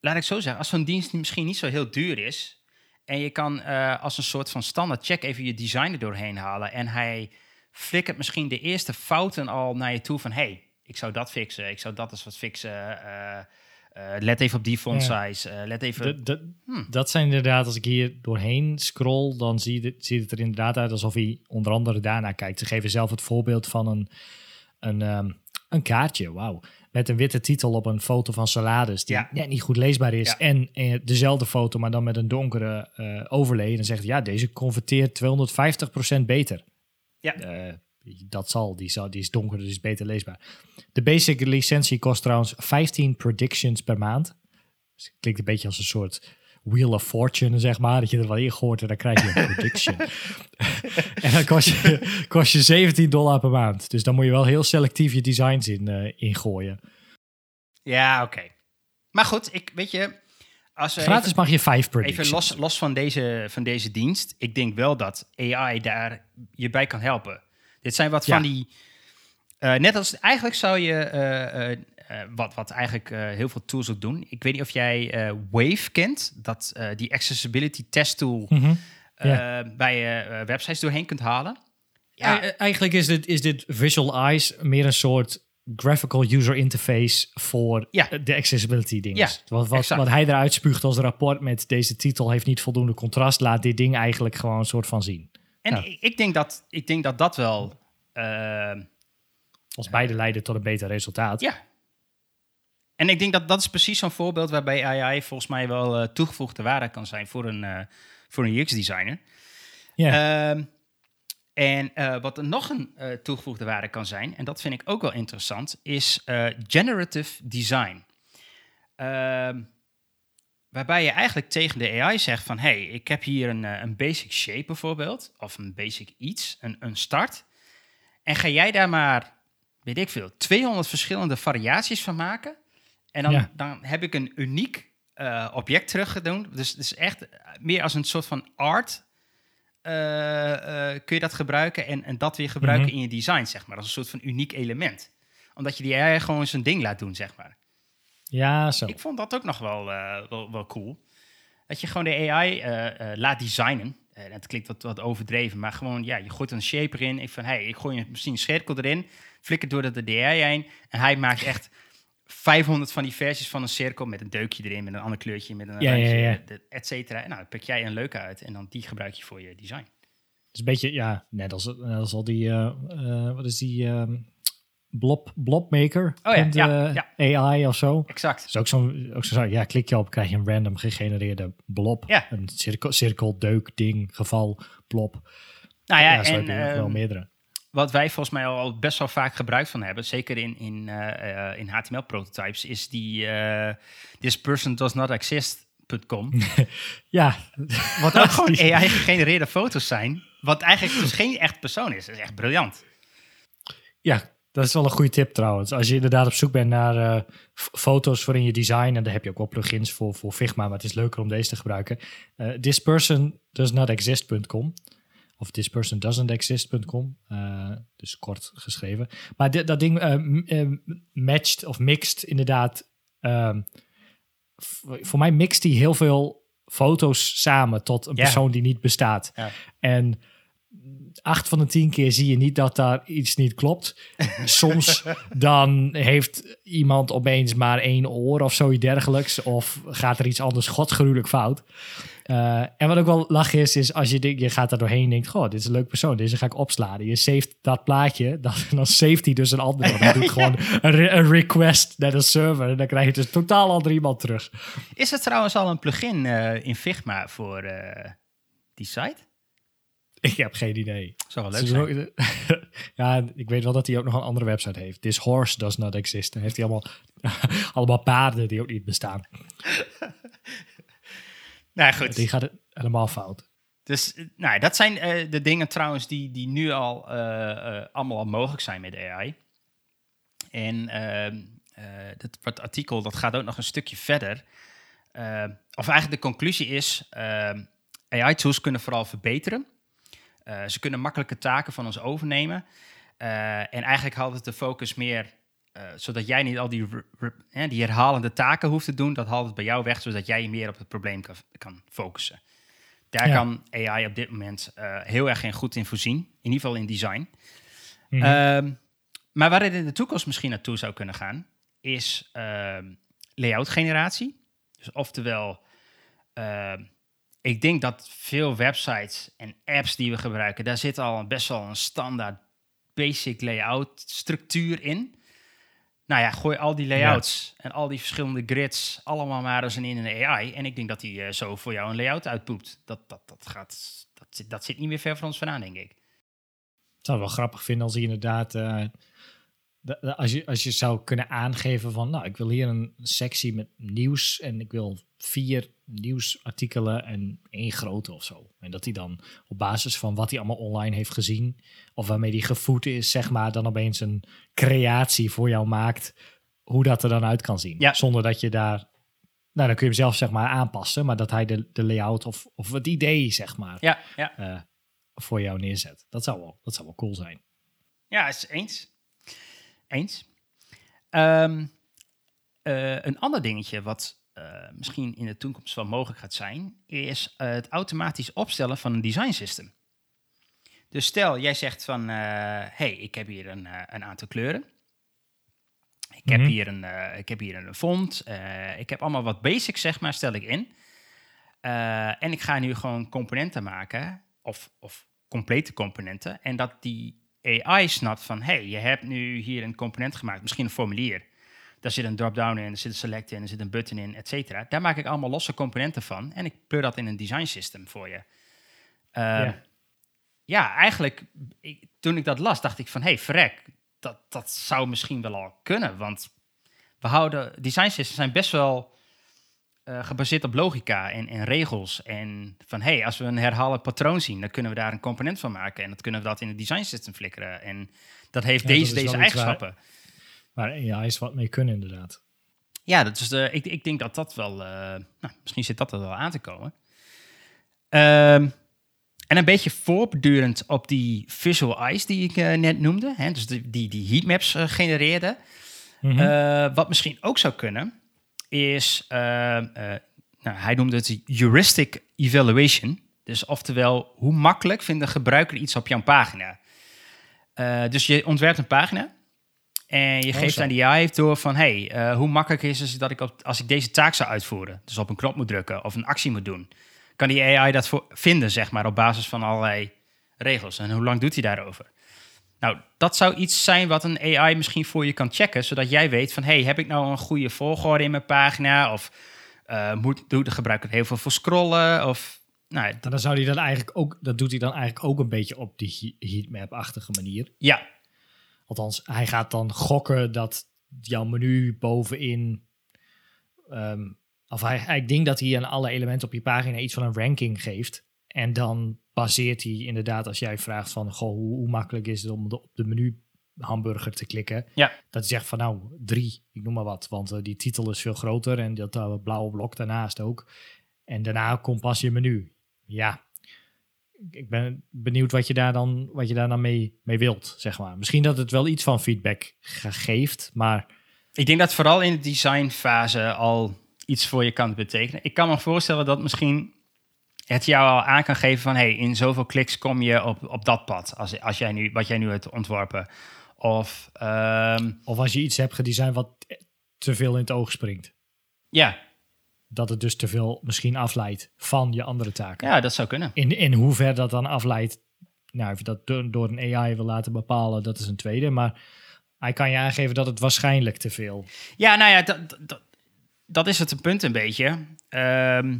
laat ik zo zeggen, als zo'n dienst misschien niet zo heel duur is... en je kan eh, als een soort van standaard check even je design er doorheen halen... en hij flikkert misschien de eerste fouten al naar je toe van... hey, ik zou dat fixen, ik zou dat eens wat fixen... eh, eh, let even op die font Ja. size. eh, let even. Hmm. Dat zijn inderdaad, als ik hier doorheen scroll, dan zie je, ziet het er inderdaad uit alsof hij onder andere daarna kijkt. Ze geven zelf het voorbeeld van een, een, ehm, een kaartje, wauw, met een witte titel op een foto van salades die Ja. net niet goed leesbaar is. Ja. En, dezelfde foto, maar dan met een donkere eh overlay. En dan zegt hij, ja, deze converteert 250% beter. Ja. Eh, dat zal die, zal, die is donkerder, is beter leesbaar. De basic licentie kost trouwens 15 predictions per maand. Dus het klinkt een beetje als een soort Wheel of Fortune, zeg maar. Dat je er wel in gooit en dan krijg je een <laughs> prediction. en dan kost je, <laughs> kost je 17 dollar per maand. Dus dan moet je wel heel selectief je designs in, eh ingooien. Ja, oké. Maar goed, ik, weet je, als Gratis even, mag je 5 predictions. even los, los van, deze, van deze dienst, ik denk wel dat AI daar je bij kan helpen. Dit zijn wat Ja. van die, eh, net als eigenlijk zou je, eh, eh, wat, wat eigenlijk heel veel tools ook doen. Ik weet niet of jij Wave kent, dat die accessibility test tool Mhm. bij je eh, websites doorheen kunt halen. Ja, E- Eigenlijk is dit, is dit Visual Eyes meer een soort graphical user interface voor Ja. de accessibility dingen. Ja, wat, wat, wat hij eruit spuugt als rapport met deze titel heeft niet voldoende contrast, laat dit ding eigenlijk gewoon een soort van zien. en ja. ik, denk dat, ik denk dat dat wel... eh, Als beide leiden tot een beter resultaat. Ja. En ik denk dat dat is precies zo'n voorbeeld waarbij AI volgens mij wel eh, toegevoegde waarde kan zijn voor een, eh, voor een UX-designer. Ja. Ehm, en eh, wat er nog een eh, toegevoegde waarde kan zijn, en dat vind ik ook wel interessant, is eh, generative design. Ehm, waarbij je eigenlijk tegen de AI zegt van, hey, ik heb hier een, een basic shape bijvoorbeeld, of een basic iets, een, een start. En ga jij daar maar, weet ik veel, 200 verschillende variaties van maken. En dan, Ja. dan heb ik een uniek object teruggedaan. Dus het is echt meer als een soort van art kun je dat gebruiken en, en dat weer gebruiken Mhm. in je design, zeg maar. Als een soort van uniek element. Omdat je die AI gewoon zijn ding laat doen, zeg maar. ja, zo. Ik vond dat ook nog wel, eh, wel, wel cool. Dat je gewoon de AI eh, eh, laat designen. En het klinkt wat, wat overdreven, maar gewoon, ja, je gooit een shape erin. Ik van, hey, ik gooi een- misschien een cirkel erin, flikker door de AI heen. En hij maakt echt 500 van die versies van een cirkel met een deukje erin, met een ander kleurtje, met een Ja, ja, randje, ja. de- et cetera. En nou, dan pik jij een leuke uit en dan die gebruik je voor je design. Het is een beetje, ja, net als, net als al die, eh, eh, wat is die, ehm blob, blobmaker? Oh ja, eh, AI of zo. Exact. Dat is ook zo'n, ook zo, ja, klik je op, krijg je een random gegenereerde blob. Ja. Een cirkel, cirkel, deuk, ding, geval, blob. Nou ja, zo en heb je wel ehm, meerdere. Wat wij volgens mij al best wel vaak gebruik van hebben, zeker in, in, eh, eh, in HTML-prototypes, is die this person does not exist.com. <laughs> Ja, Wat ook <laughs> gewoon AI-gegenereerde foto's zijn. Wat eigenlijk dus geen echt persoon is. Dat is echt briljant. ja, dat is wel een goede tip trouwens. Als je inderdaad op zoek bent naar foto's voor in je design, en daar heb je ook wel plugins voor, voor Figma, maar het is leuker om deze te gebruiken. This person does not exist.com. Of this person doesn't exist.com. Eh, dus kort geschreven. Maar dit, dat ding eh, matcht of mixt inderdaad. ehm, voor mij mixt hij heel veel foto's samen tot een persoon die niet bestaat. En acht van de tien keer zie je niet dat daar iets niet klopt. <laughs> Soms dan heeft iemand opeens maar één oor of zoiets dergelijks. Of gaat er iets anders godsgruwelijk fout. Eh, en wat ook wel lach is, is als je, je gaat daar doorheen en denkt... Goh, dit is een leuk persoon, deze ga ik opslaan. Je saved dat plaatje, <laughs> dan, dan saved hij dus een ander. Dan doet <laughs> gewoon een, re- een request naar de server. En dan krijg je dus totaal ander iemand terug. Is er trouwens al een plugin eh, in Figma voor eh, die site? Ik heb geen idee. Zou wel leuk doen zijn. ook- <laughs> ja, ik weet wel dat hij ook nog een andere website heeft. This horse does not exist. Dan heeft hij allemaal, allemaal paarden die ook niet bestaan. Nou goed. Die gaat helemaal fout. Dus nou, dat zijn eh, de dingen trouwens die, die nu al eh, eh, allemaal al mogelijk zijn met AI. En ehm, eh, dat, dat artikel dat gaat ook nog een stukje verder. Of eigenlijk de conclusie is, ehm, AI-tools kunnen vooral verbeteren. Ze kunnen makkelijke taken van ons overnemen. En eigenlijk houdt het de focus meer eh, zodat jij niet al die, herhalende taken hoeft te doen. Dat haalt het bij jou weg, zodat jij je meer op het probleem kan, kan focussen. Daar Ja. kan AI op dit moment eh, heel erg in goed in voorzien. In ieder geval in design. Mhm. Ehm, maar waar het in de toekomst misschien naartoe zou kunnen gaan, is ehm, layout generatie. Dus oftewel, ehm, ik denk dat veel websites en apps die we gebruiken, daar zit al best wel een standaard basic layout structuur in. Nou ja, gooi al die layouts en al die verschillende grids allemaal maar eens in een AI. En ik denk dat die eh, zo voor jou een layout uitpoept. Dat, dat, dat, gaat, dat, zit, dat zit niet meer ver van ons vandaan, denk ik. Ik zou het wel grappig vinden als hij inderdaad. eh, als, je, als je zou kunnen aangeven van. Nou, ik wil hier een sectie met nieuws. En ik wil vier nieuwsartikelen en één grote of zo. En dat hij dan op basis van wat hij allemaal online heeft gezien. of waarmee hij gevoed is, zeg maar. dan opeens een creatie voor jou maakt. hoe dat er dan uit kan zien. Ja. Zonder dat je daar. Nou, dan kun je hem zelf zeg maar aanpassen. Maar dat hij de, de layout of, of het idee, zeg maar. Ja, ja. eh, voor jou neerzet. Dat zou wel, dat zou wel cool zijn. Ja, is eens. Eens. Ehm, eh, een ander dingetje wat misschien in de toekomst wel mogelijk gaat zijn, is eh, het automatisch opstellen van een design system. Dus stel, jij zegt van, eh hey, ik heb hier een, eh, een aantal kleuren. Ik heb, Mhm. hier een, eh, ik heb hier een font. eh, ik heb allemaal wat basics, zeg maar, stel ik in. Eh, en ik ga nu gewoon componenten maken, of, of complete componenten. En dat die AI snapt van, hey, je hebt nu hier een component gemaakt, misschien een formulier. Daar zit een drop-down in, er zit een select in, er zit een button in, et cetera. Daar maak ik allemaal losse componenten van en ik pleur dat in een design system voor je. Eh, Ja. ja. eigenlijk, ik- toen ik dat las, dacht ik van, hey, verrek, dat, dat zou misschien wel al kunnen. Want we houden, design systems zijn best wel eh, gebaseerd op logica en, en regels. En van, hey, als we een herhalend patroon zien, dan kunnen we daar een component van maken. En dat kunnen we dat in het design system flikkeren. En dat heeft Ja, deze, deze waar- eigenschappen. Maar ja, is wat mee kunnen inderdaad. Ja, dat is de, ik, ik denk dat dat wel... eh, nou, misschien zit dat er wel aan te komen. Ehm, en een beetje voortdurend op die visual eyes die ik eh, net noemde. Hè, dus die, die, die heatmaps eh, genereerde. Mhm. Wat misschien ook zou kunnen, is... eh, eh, nou, hij noemde het heuristic evaluation. Dus oftewel, hoe makkelijk vindt de gebruiker iets op jouw pagina? Dus je ontwerpt een pagina... En je Oh, geeft aan die AI door van... hey, eh, hoe makkelijk is het dat ik op, als ik deze taak zou uitvoeren... dus op een knop moet drukken of een actie moet doen... kan die AI dat voor vinden, zeg maar, op basis van allerlei regels. En hoe lang doet hij daarover? Nou, dat zou iets zijn wat een AI misschien voor je kan checken... zodat jij weet van, hey, heb ik nou een goede volgorde in mijn pagina... of eh, moet, doet de gebruiker heel veel voor scrollen... of nou, dan zou hij dat eigenlijk ook, dat doet hij dan eigenlijk ook een beetje op die he- heatmap-achtige manier. ja, Althans, hij gaat dan gokken dat jouw menu bovenin. ehm, of hij, ik denk dat hij aan alle elementen op je pagina iets van een ranking geeft. En dan baseert hij inderdaad, als jij vraagt van, goh, hoe, hoe makkelijk is het om de, op de menu hamburger te klikken? Ja. Dat hij zegt van, nou, drie, ik noem maar wat. Want eh, die titel is veel groter en dat eh, blauwe blok daarnaast ook. En daarna komt pas je menu. Ja, ik ben benieuwd wat je daar dan, wat je daar dan mee, mee wilt, zeg maar. Misschien dat het wel iets van feedback ge- geeft, maar Ik denk dat vooral in de designfase al iets voor je kan betekenen. Ik kan me voorstellen dat misschien het jou al aan kan geven van... hey, in zoveel kliks kom je op, op dat pad, als, als jij nu, wat jij nu hebt ontworpen. Of ehm, of als je iets hebt gedesigned wat te veel in het oog springt. ja, Dat het dus te veel misschien afleidt van je andere taken. ja, dat zou kunnen. In, in hoever dat dan afleidt, nou, of je dat door, een AI wil laten bepalen, dat is een tweede. Maar hij kan je aangeven dat het waarschijnlijk te veel. Ja, nou ja, dat, dat, dat is het een punt een beetje. Ehm,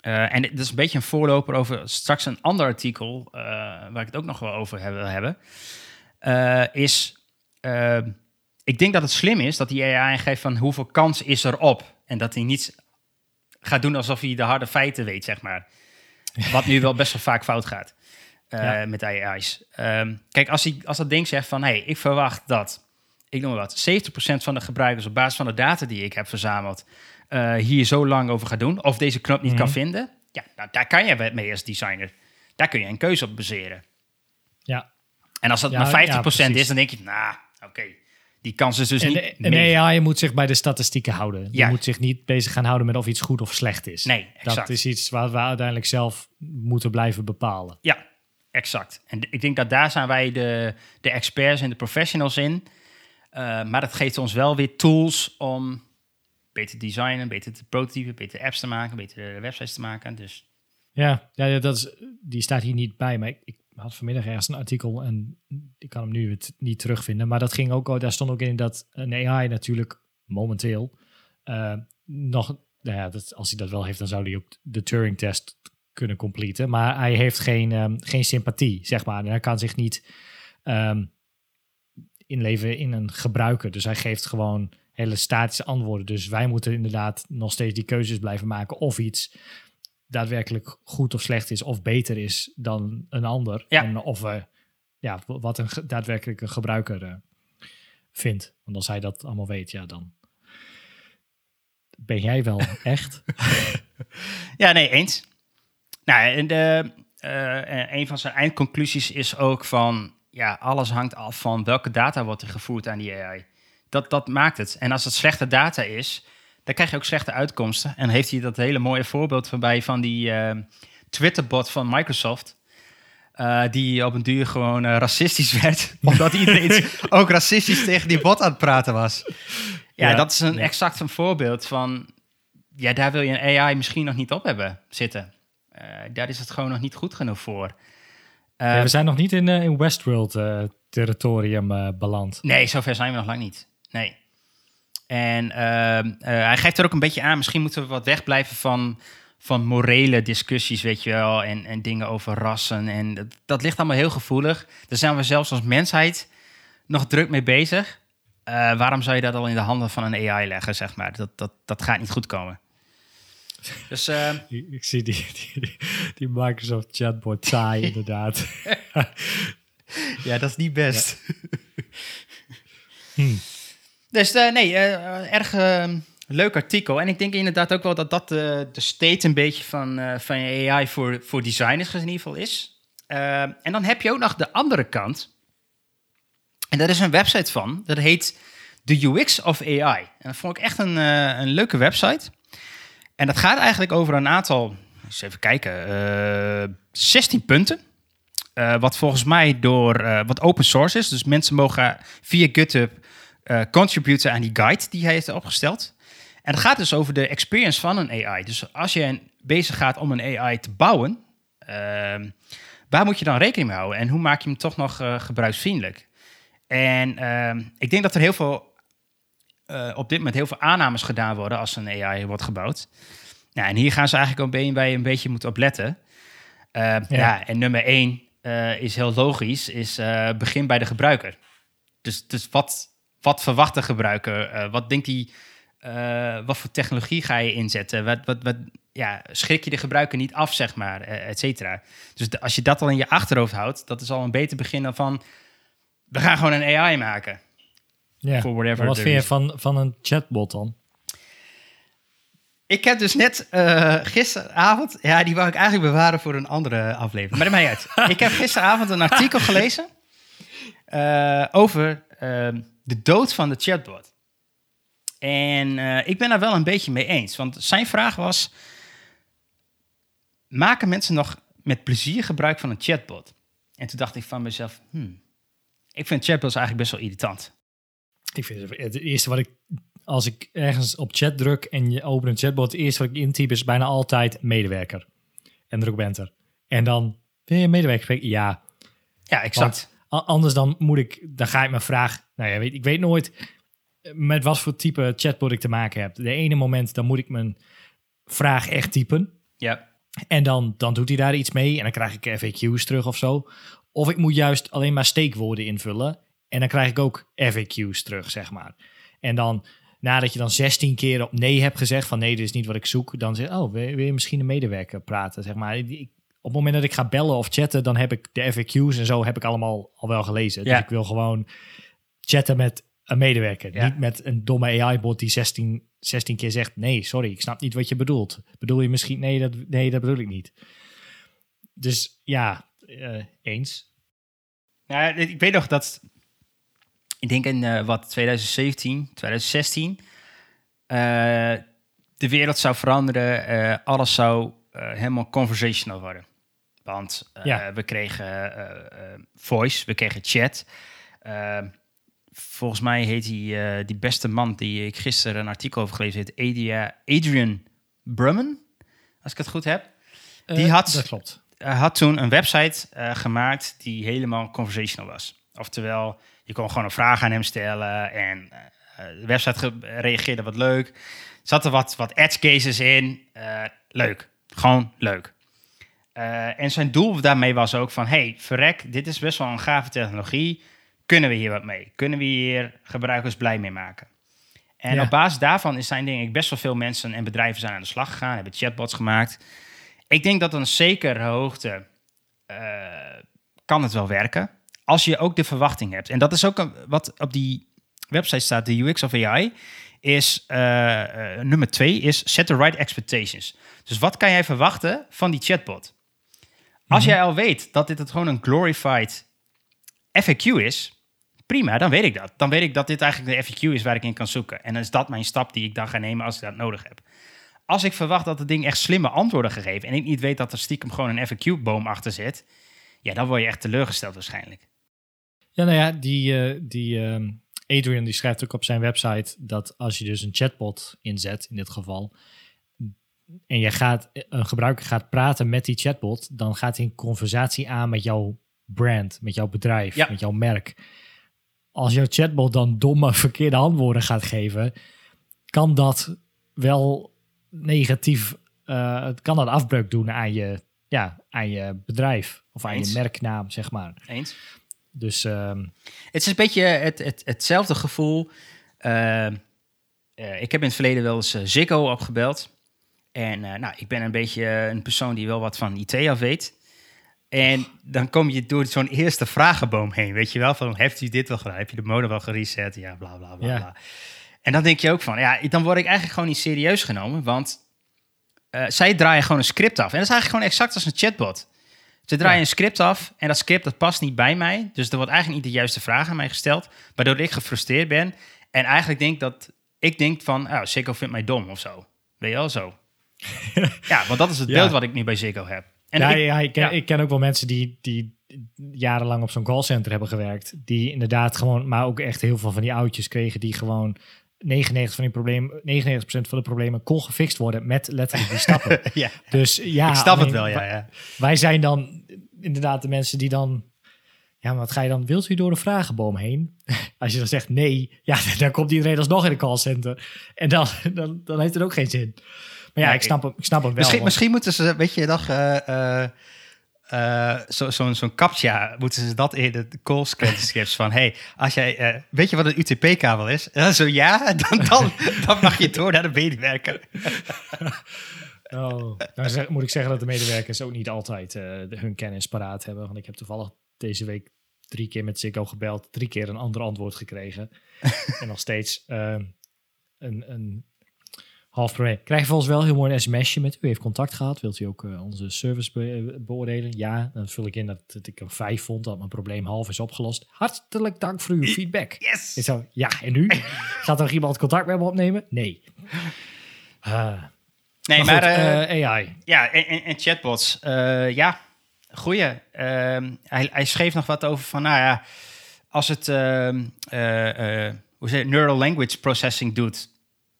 eh, en dit is een beetje een voorloper over straks een ander artikel, eh, waar ik het ook nog wel over heb- wil hebben. Eh, is, ehm, ik denk dat het slim is dat die AI aangeeft van hoeveel kans is er op. En dat hij niet gaat doen alsof hij de harde feiten weet, zeg maar. Wat nu wel best wel vaak fout gaat Ja. met AI's. Ehm, kijk, als, hij, als dat ding zegt van, hé, hey, ik verwacht dat ik noem maar wat, 70% van de gebruikers op basis van de data die ik heb verzameld, eh, hier zo lang over gaat doen, of deze knop niet kan Mhm. vinden, ja, nou, daar kan je mee als designer. Daar kun je een keuze op baseren. Ja, En als dat Ja, maar 50% ja, precies. is, dan denk je, nou, oké, Die kans is dus En, niet... en negen. AI moet zich bij de statistieken houden. Die Ja. moet zich niet bezig gaan houden met of iets goed of slecht is. Nee, exact. Dat is iets waar we uiteindelijk zelf moeten blijven bepalen. Ja, exact. En ik denk dat daar zijn wij de, de experts en de professionals in. Eh, maar dat geeft ons wel weer tools om beter te designen, beter te prototypen, beter apps te maken, betere websites te maken. Dus Ja, ja ja, dat is, die staat hier niet bij. Maar ik, ik had vanmiddag ergens een artikel en ik kan hem nu het niet terugvinden. Maar dat ging ook, daar stond ook in dat een AI natuurlijk momenteel eh, nog, nou ja, dat, als hij dat wel heeft, dan zou hij ook de Turing-test kunnen completen. Maar hij heeft geen, ehm, geen sympathie, zeg maar. En hij kan zich niet ehm, inleven in een gebruiker. Dus hij geeft gewoon hele statische antwoorden. Dus wij moeten inderdaad nog steeds die keuzes blijven maken of iets daadwerkelijk goed of slecht is of beter is dan een ander. Ja. En of we, ja, wat een daadwerkelijke gebruiker eh, vindt. Want als hij dat allemaal weet, ja, dan ben jij wel <laughs> echt. ja, nee, eens. Nou, en de, eh, en een van zijn eindconclusies is ook van, ja, alles hangt af van welke data wordt er gevoerd aan die AI. Dat, dat maakt het. En als het slechte data is, dan krijg je ook slechte uitkomsten. En heeft hij dat hele mooie voorbeeld voorbij van die eh, Twitter-bot van Microsoft. eh, die op een duur gewoon eh, racistisch <laughs> werd. omdat iedereen <laughs> ook racistisch tegen die bot aan het praten was. Ja, Ja, dat is een exact een voorbeeld van... Ja, daar wil je een AI misschien nog niet op hebben zitten. Daar is het gewoon nog niet goed genoeg voor. Ja, we zijn nog niet in, in Westworld territorium eh, beland. Nee, zover zijn we nog lang niet. Nee. En ehm, eh, hij geeft er ook een beetje aan, misschien moeten we wat wegblijven van, van morele discussies, weet je wel, en, en dingen over rassen. En dat, dat ligt allemaal heel gevoelig. Daar zijn we zelfs als mensheid nog druk mee bezig. Eh, waarom zou je dat al in de handen van een AI leggen, zeg maar? Dat, dat, dat gaat niet goed komen. Dus eh, <laughs> Ik, ik zie die, die, die Microsoft chatbot saai <laughs> inderdaad. ja, dat is niet best. Hmm. Dus eh, nee, eh, erg leuk artikel. En ik denk inderdaad ook wel dat dat de, state een beetje van, van AI voor, voor designers in ieder geval is. En dan heb je ook nog de andere kant. En daar is een website van. Dat heet The UX of AI. En dat vond ik echt een, een leuke website. En dat gaat eigenlijk over een aantal, eens even kijken, eh 16 punten. Wat volgens mij door wat open source is. Dus mensen mogen via GitHub eh contributen aan die guide die hij heeft opgesteld. En het gaat dus over de experience van een AI. Dus als je bezig gaat om een AI te bouwen, ehm, waar moet je dan rekening mee houden? En hoe maak je hem toch nog eh, gebruiksvriendelijk? En ehm, ik denk dat er heel veel, eh, op dit moment heel veel aannames gedaan worden als een AI wordt gebouwd. Nou, en hier gaan ze eigenlijk ook bij, bij een beetje moeten op letten. Eh, ja. en nummer één is heel logisch, is begin bij de gebruiker. Dus, dus wat, wat verwacht de gebruiker? Eh, wat denkt hij, eh, wat voor technologie ga je inzetten? Wat, wat, wat, ja, schrik je de gebruiker niet af, zeg maar, eh, et cetera. Dus de- als je dat al in je achterhoofd houdt, dat is al een beter begin dan van, we gaan gewoon een AI maken. ja. Maar wat vind je van, van een chatbot dan? Ik heb dus net gisteravond, ja, die wou ik eigenlijk bewaren voor een andere aflevering, maar dat maakt niet uit. <laughs> ik heb gisteravond een artikel gelezen eh, over ehm, de dood van de chatbot. En eh, ik ben daar wel een beetje mee eens, want zijn vraag was: maken mensen nog met plezier gebruik van een chatbot? En toen dacht ik van mezelf, hmm, ik vind chatbots eigenlijk best wel irritant. Ik vind het, het eerste wat ik, als ik ergens op chat druk en je opent een chatbot, het eerste wat ik intyp is bijna altijd medewerker. En druk op enter. En dan, wil je een medewerker spreken? Ja. Ja, exact. Anders dan moet ik, dan ga ik mijn vraag, nou ja, weet, ik weet nooit met wat voor type chatbot ik te maken heb. De ene moment, dan moet ik mijn vraag echt typen. ja. En dan, dan doet hij daar iets mee en dan krijg ik FAQ's terug of zo. Of ik moet juist alleen maar steekwoorden invullen en dan krijg ik ook FAQ's terug, zeg maar. En dan, nadat je dan 16 keer op nee hebt gezegd van nee, dit is niet wat ik zoek, dan zeg oh, wil, wil je misschien een medewerker praten, zeg maar. Ik- op het moment dat ik ga bellen of chatten, dan heb ik de FAQ's en zo heb ik allemaal al wel gelezen. Ja. Dus ik wil gewoon chatten met een medewerker. Ja. Niet met een domme AI-bot die 16, 16 keer zegt: Nee, sorry, ik snap niet wat je bedoelt. Bedoel je misschien? Nee, dat, nee, dat bedoel ik niet. Dus ja, eh, eens. Ja, ik weet nog dat ik denk in eh, wat 2017, 2016, eh, de wereld zou veranderen, alles zou helemaal conversational worden. Want eh, Ja. we kregen eh, eh, voice, we kregen chat. Eh, volgens mij heet die, eh, die beste man die ik gisteren een artikel over gelezen heb, Adria, Adrian Brumman, als ik het goed heb. Die Eh, had- Dat klopt. Had toen een website eh, gemaakt die helemaal conversational was. Oftewel, je kon gewoon een vraag aan hem stellen en eh, de website ge- reageerde wat leuk. Er zaten wat, wat edge cases in. Eh, leuk. Gewoon leuk. Eh, en zijn doel daarmee was ook van, hey, verrek, dit is best wel een gave technologie. Kunnen we hier wat mee? Kunnen we hier gebruikers blij mee maken? En Ja. op basis daarvan is zijn denk ik best wel veel mensen en bedrijven zijn aan de slag gegaan, hebben chatbots gemaakt. Ik denk dat een zekere hoogte eh, kan het wel werken. Als je ook de verwachting hebt. En dat is ook een- wat op die website staat, de UX of AI, is eh, eh, nummer twee, is set the right expectations. Dus wat kan jij verwachten van die chatbot? Als jij al weet dat dit het gewoon een glorified FAQ is, prima, dan weet ik dat. Dan weet ik dat dit eigenlijk de FAQ is waar ik in kan zoeken. En dan is dat mijn stap die ik dan ga nemen als ik dat nodig heb. Als ik verwacht dat het ding echt slimme antwoorden gegeven en ik niet weet dat er stiekem gewoon een FAQ-boom achter zit, ja, dan word je echt teleurgesteld waarschijnlijk. Ja, nou ja, die, eh, die ehm, Adrian die schrijft ook op zijn website dat als je dus een chatbot inzet, in dit geval, en je gaat, een gebruiker gaat praten met die chatbot, dan gaat hij een conversatie aan met jouw brand, met jouw bedrijf, Ja. met jouw merk. Als jouw chatbot dan domme, verkeerde antwoorden gaat geven, kan dat wel negatief, eh, het kan dat afbreuk doen aan je, ja, aan je bedrijf of aan Eens. je merknaam, zeg maar. Eens? Dus ehm, Het is een beetje het, het, hetzelfde gevoel. Eh, eh, ik heb in het verleden wel eens eh, Ziggo opgebeld. En eh, nou, ik ben een beetje een persoon die wel wat van IT af weet. En dan kom je door zo'n eerste vragenboom heen, weet je wel? Van, heeft u dit wel gedaan? Heb je de modem wel gereset? Ja, bla, bla, bla, Ja. bla. En dan denk je ook van, ja, dan word ik eigenlijk gewoon niet serieus genomen. Want zij draaien gewoon een script af. En dat is eigenlijk gewoon exact als een chatbot. Ze draaien Ja. een script af en dat script dat past niet bij mij. Dus er wordt eigenlijk niet de juiste vraag aan mij gesteld. Waardoor ik gefrustreerd ben. En eigenlijk denk dat ik denk van, oh, Ziggo vindt mij dom of zo. Weet je wel, zo. <laughs> ja, want dat is het Ja. beeld wat ik nu bij Ziggo heb. En ja, ik- ja, ik, ken, ik ken ook wel mensen die, die jarenlang op zo'n callcenter hebben gewerkt. Die inderdaad gewoon, maar ook echt heel veel van die oudjes kregen die gewoon 99 van die problemen, 99% van de problemen kon gefixt worden met letterlijk die stappen. <laughs> ja, dus ja, ik snap het wel, ja. wij- ja. Wij zijn dan inderdaad de mensen die dan. Ja, maar wat ga je dan? Wilt u door de vragenboom heen? <laughs> Als je dan zegt nee, ja, <laughs> dan komt iedereen alsnog in de callcenter. En dan, dan, dan heeft het ook geen zin. Maar ja, ik, snap hem, ik snap hem wel. Misschien, want- misschien moeten ze, weet je nog, eh, eh, eh, zo- zo'n zo'n captcha, moeten ze dat in de call scripts van, hey, als jij, eh, weet je wat een UTP-kabel is? En dan zo ja, <laughs> dan, dan, dan mag je door naar de medewerker. <laughs> Oh, nou zeg- moet ik zeggen dat de medewerkers ook niet altijd eh, hun kennis paraat hebben. Want ik heb toevallig deze week drie keer met Ziggo gebeld, drie keer een ander antwoord gekregen. <laughs> en nog steeds een, een half probleem. Krijg je volgens wel heel mooi een sms'je met u heeft contact gehad. Wilt u ook eh, onze service be- beoordelen? Ja, dan vul ik in dat, dat ik een vijf vond, dat mijn probleem half is opgelost. Hartelijk dank voor uw feedback. Yes! Zo, ja, en nu? <laughs> Gaat er nog iemand contact met me opnemen? Nee. Ah, Nee, maar maar, goed, eh, eh, AI. ja, en, en, en chatbots, eh, ja, goeie. Ehm, hij, hij schreef nog wat over van, nou ja, als het, ehm, eh, eh, hoe zeg je, neural language processing doet,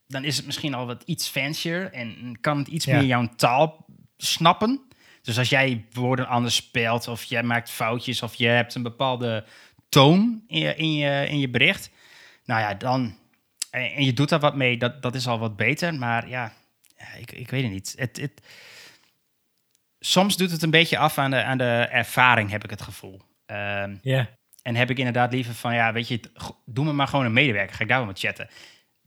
dan is het misschien al wat iets fancier en kan het iets Ja. meer jouw taal snappen. Dus als jij woorden anders speelt of jij maakt foutjes of je hebt een bepaalde toon in je, in je, in je bericht, nou ja, dan, en, en je doet daar wat mee, dat, dat is al wat beter. Maar ja, ja, ik, ik weet het niet. Het, het, soms doet het een beetje af aan de, aan de ervaring, heb ik het gevoel. Ja. en heb ik inderdaad liever van, ja, weet je, doe me maar gewoon een medewerker. Ga ik daar wel met chatten.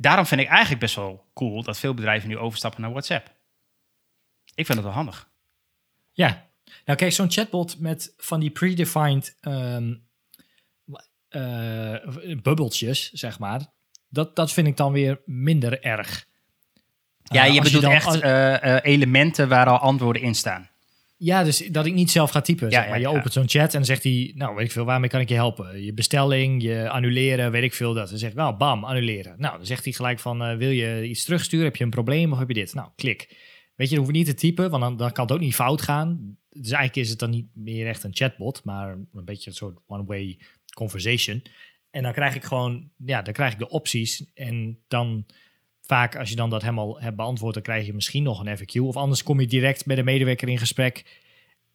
Daarom vind ik eigenlijk best wel cool dat veel bedrijven nu overstappen naar WhatsApp. Ik vind het wel handig. Ja. Nou kijk, zo'n chatbot met van die predefined ehm eh, bubbeltjes, zeg maar. Dat, dat vind ik dan weer minder erg. Ja, Eh, je als bedoelt dan- echt als- eh, eh, elementen waar al antwoorden in staan. Ja, dus dat ik niet zelf ga typen. Ja, zeg maar. je ja. opent zo'n chat en dan zegt hij, nou weet ik veel, waarmee kan ik je helpen? Je bestelling, je annuleren, weet ik veel dat. Dan zegt nou, bam, annuleren. Nou, dan zegt hij gelijk van, eh, wil je iets terugsturen? Heb je een probleem of heb je dit? Nou, klik. Weet je, dan hoef je niet te typen, want dan, dan kan het ook niet fout gaan. Dus eigenlijk is het dan niet meer echt een chatbot, maar een beetje een soort one-way conversation. En dan krijg ik gewoon, ja, dan krijg ik de opties en dan vaak als je dan dat helemaal hebt beantwoord, dan krijg je misschien nog een FAQ. Of anders kom je direct met de medewerker in gesprek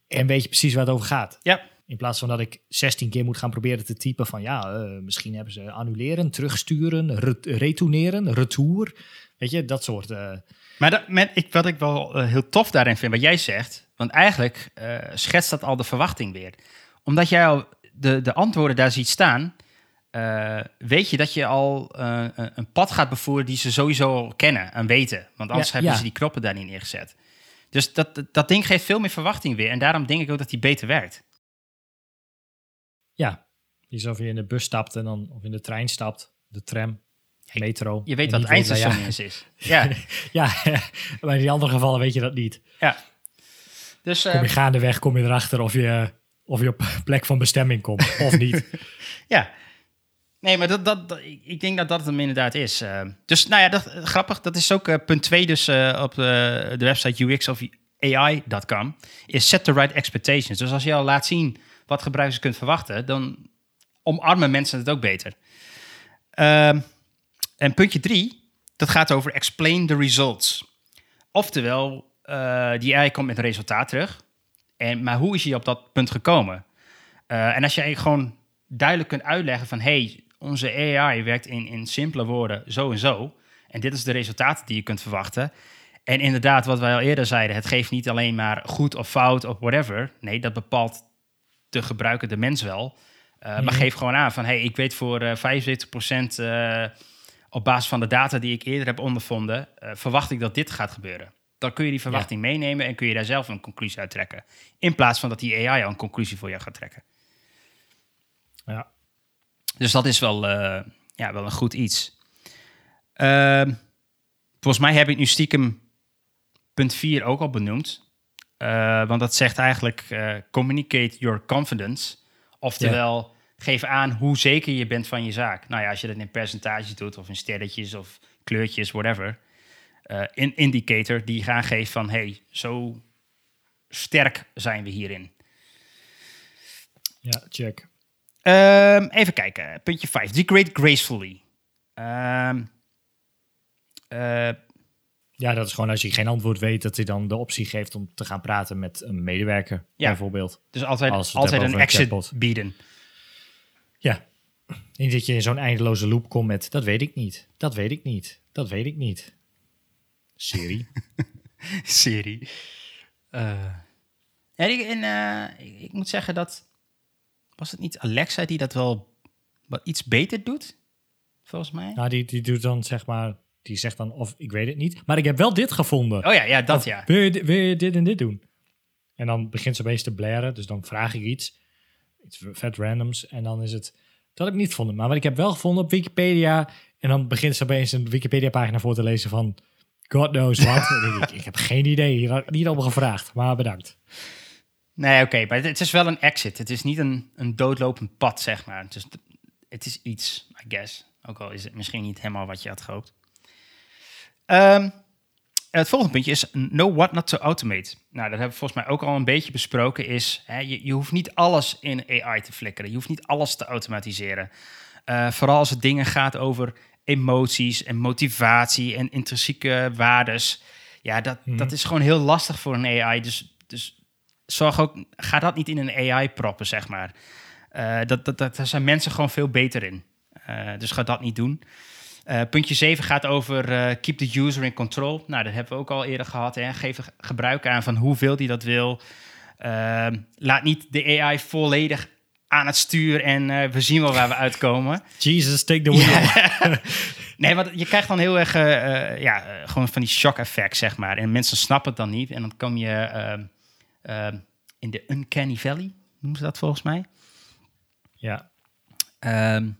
en weet je precies waar het over gaat. Ja. In plaats van dat ik 16 keer moet gaan proberen te typen van ja, eh, misschien hebben ze annuleren, terugsturen, re- retourneren, retour. Weet je, dat soort. eh, Maar dat, met, ik, wat ik wel eh, heel tof daarin vind, wat jij zegt, want eigenlijk schetst dat al de verwachting weer. Omdat jij al de, de antwoorden daar ziet staan, eh, weet je dat je al eh, een- pad gaat bevoeren die ze sowieso al kennen en weten. Want anders Ja, hebben ja. ze die knoppen daar niet neergezet. Dus dat, dat, ding geeft veel meer verwachting weer. En daarom denk ik ook dat die beter werkt. ja, alsof je in de bus stapt en dan, of in de trein stapt, de tram, metro. Je weet wat het eindstation is. is. <laughs> Ja, Ja, <laughs> maar in die andere gevallen weet je dat niet. ja. Dus eh, Kom je gaandeweg, kom je erachter of je, of je op plek van bestemming komt of niet. <laughs> Ja. Nee, maar dat, dat, ik denk dat dat het hem inderdaad is. Eh, dus nou ja, dat, eh, grappig. Dat is ook eh, punt 2 dus op de, website UX of AI.com. Is set the right expectations. Dus als je al laat zien wat gebruikers kunt verwachten, dan omarmen mensen het ook beter. Ehm, en puntje 3, dat gaat over explain the results. Oftewel, die AI komt met een resultaat terug. En, maar hoe is hij op dat punt gekomen? En als je eigenlijk gewoon duidelijk kunt uitleggen van... hey, onze AI werkt in, in simpele woorden zo en zo... en dit is de resultaten die je kunt verwachten... en inderdaad, wat wij al eerder zeiden... het geeft niet alleen maar goed of fout of whatever... nee, dat bepaalt de gebruiker, de mens wel... Eh, Maar Mhm. geef gewoon aan van... hey, ik weet voor eh 75% eh, op basis van de data die ik eerder heb ondervonden... eh, verwacht ik dat dit gaat gebeuren. Dan kun je die verwachting meenemen... en kun je daar zelf een conclusie uit trekken. In plaats van dat die AI al een conclusie voor jou gaat trekken. Ja. Dus dat is wel, eh, ja, wel een goed iets. Ehm, volgens mij heb ik nu stiekem punt 4 ook al benoemd. Eh, want dat zegt eigenlijk eh, communicate your confidence. Oftewel, geef aan hoe zeker je bent van je zaak. Nou ja, als je dat in percentages doet of in sterretjes of kleurtjes, whatever. In indicator die gaan geven van, hey, zo sterk zijn we hierin. ja, check. Ehm, even kijken, puntje 5. Degrade gracefully. Ehm, eh, Ja, dat is gewoon als je geen antwoord weet, dat hij dan de optie geeft om te gaan praten met een medewerker, Ja. bijvoorbeeld. dus altijd, altijd een exit chatbot. bieden. Ja. Niet dat je in zo'n eindeloze loop komt met, dat weet ik niet, dat weet ik niet, dat weet ik niet. Siri. <laughs> Serie. Eh, ja, ik, en, eh, ik, ik moet zeggen dat... Was het niet Alexa die dat wel wat iets beter doet? Volgens mij. nou, die, die doet dan zeg maar, die zegt dan of ik weet het niet, maar ik heb wel dit gevonden. Oh ja, ja dat Of, ja. Wil je, wil je dit en dit doen? En dan begint ze opeens te blaren, dus dan vraag ik iets. Iets vet randoms. En dan is het, dat heb ik niet gevonden. Maar wat ik heb wel gevonden op Wikipedia. En dan begint ze opeens een Wikipedia-pagina voor te lezen van... God knows what. <laughs> Ik, ik heb geen idee, hier had ik niet om gevraagd. Maar bedankt. Nee, oké, maar het, is wel een exit. Het is niet een, een doodlopend pad, zeg maar. Het is, het is iets, I guess. Ook al is het misschien niet helemaal wat je had gehoopt. Ehm, het volgende puntje is know what not to automate. Nou, dat hebben we volgens mij ook al een beetje besproken. Is, hè, je, je hoeft niet alles in AI te flikkeren. Je hoeft niet alles te automatiseren. Eh, vooral als het dingen gaat over emoties en motivatie en intrinsieke waardes. Ja, dat, Mhm. dat is gewoon heel lastig voor een AI. Dus, dus zorg ook, ga dat niet in een AI proppen, zeg maar. Eh, dat, dat, dat, daar zijn mensen gewoon veel beter in. Eh, dus ga dat niet doen. Eh, puntje 7 gaat over keep the user in control. Nou, dat hebben we ook al eerder gehad. Hè. Geef gebruik aan van hoeveel die dat wil. Laat niet de AI volledig aan het stuur en we zien wel waar we uitkomen. <laughs> Jesus, take the wheel. Ja. <laughs> nee, want je krijgt dan heel erg ja, gewoon van die shock effect, zeg maar. En mensen snappen het dan niet. En dan kom je in de uncanny valley, noemen ze dat volgens mij. Ja. Ehm,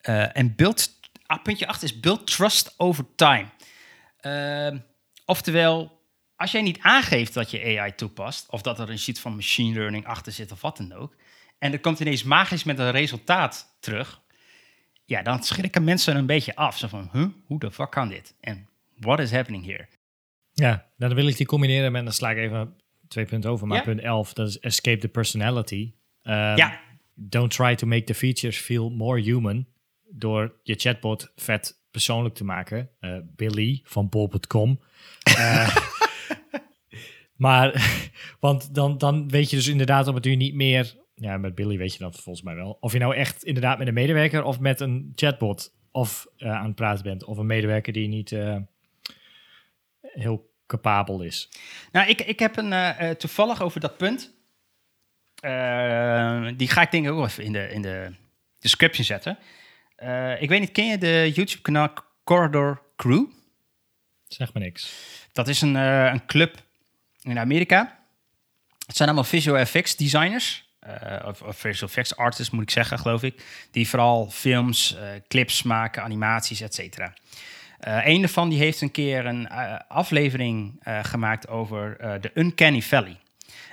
eh, en build, ah, puntje 8 is build trust over time. Ehm, oftewel, als jij niet aangeeft dat je AI toepast, of dat er een sheet van machine learning achter zit of wat dan ook, en er komt ineens magisch met een resultaat terug, ja, dan schrikken mensen een beetje af. Zo van, huh, hoe de fuck kan dit? En what is happening here? Ja, nou, dan wil ik die combineren met, dan sla ik even twee punten over, maar Ja. punt 11, dat is escape the personality. Ehm, Ja. Don't try to make the features feel more human door je chatbot vet persoonlijk te maken. Eh, Billy van bol.com. Eh, <laughs> maar, <laughs> want dan, dan weet je dus inderdaad op het uur niet meer... Ja, met Billy weet je dat volgens mij wel. Of je nou echt inderdaad met een medewerker of met een chatbot of eh, aan het praten bent. Of een medewerker die niet heel capabel is. Nou, ik, ik heb een eh, eh, toevallig over dat punt. eh, die ga ik denk ik ook even in de, in de description zetten. Ik weet niet, ken je de YouTube-kanaal Corridor Crew? Zeg maar niks. Dat is een, een club in Amerika. Het zijn allemaal visual effects designers. of, of visual effects artists, moet ik zeggen, geloof ik. Die vooral films, clips maken, animaties, et cetera. Eh, een daarvan die heeft een keer een eh, aflevering eh, gemaakt over de Uncanny Valley.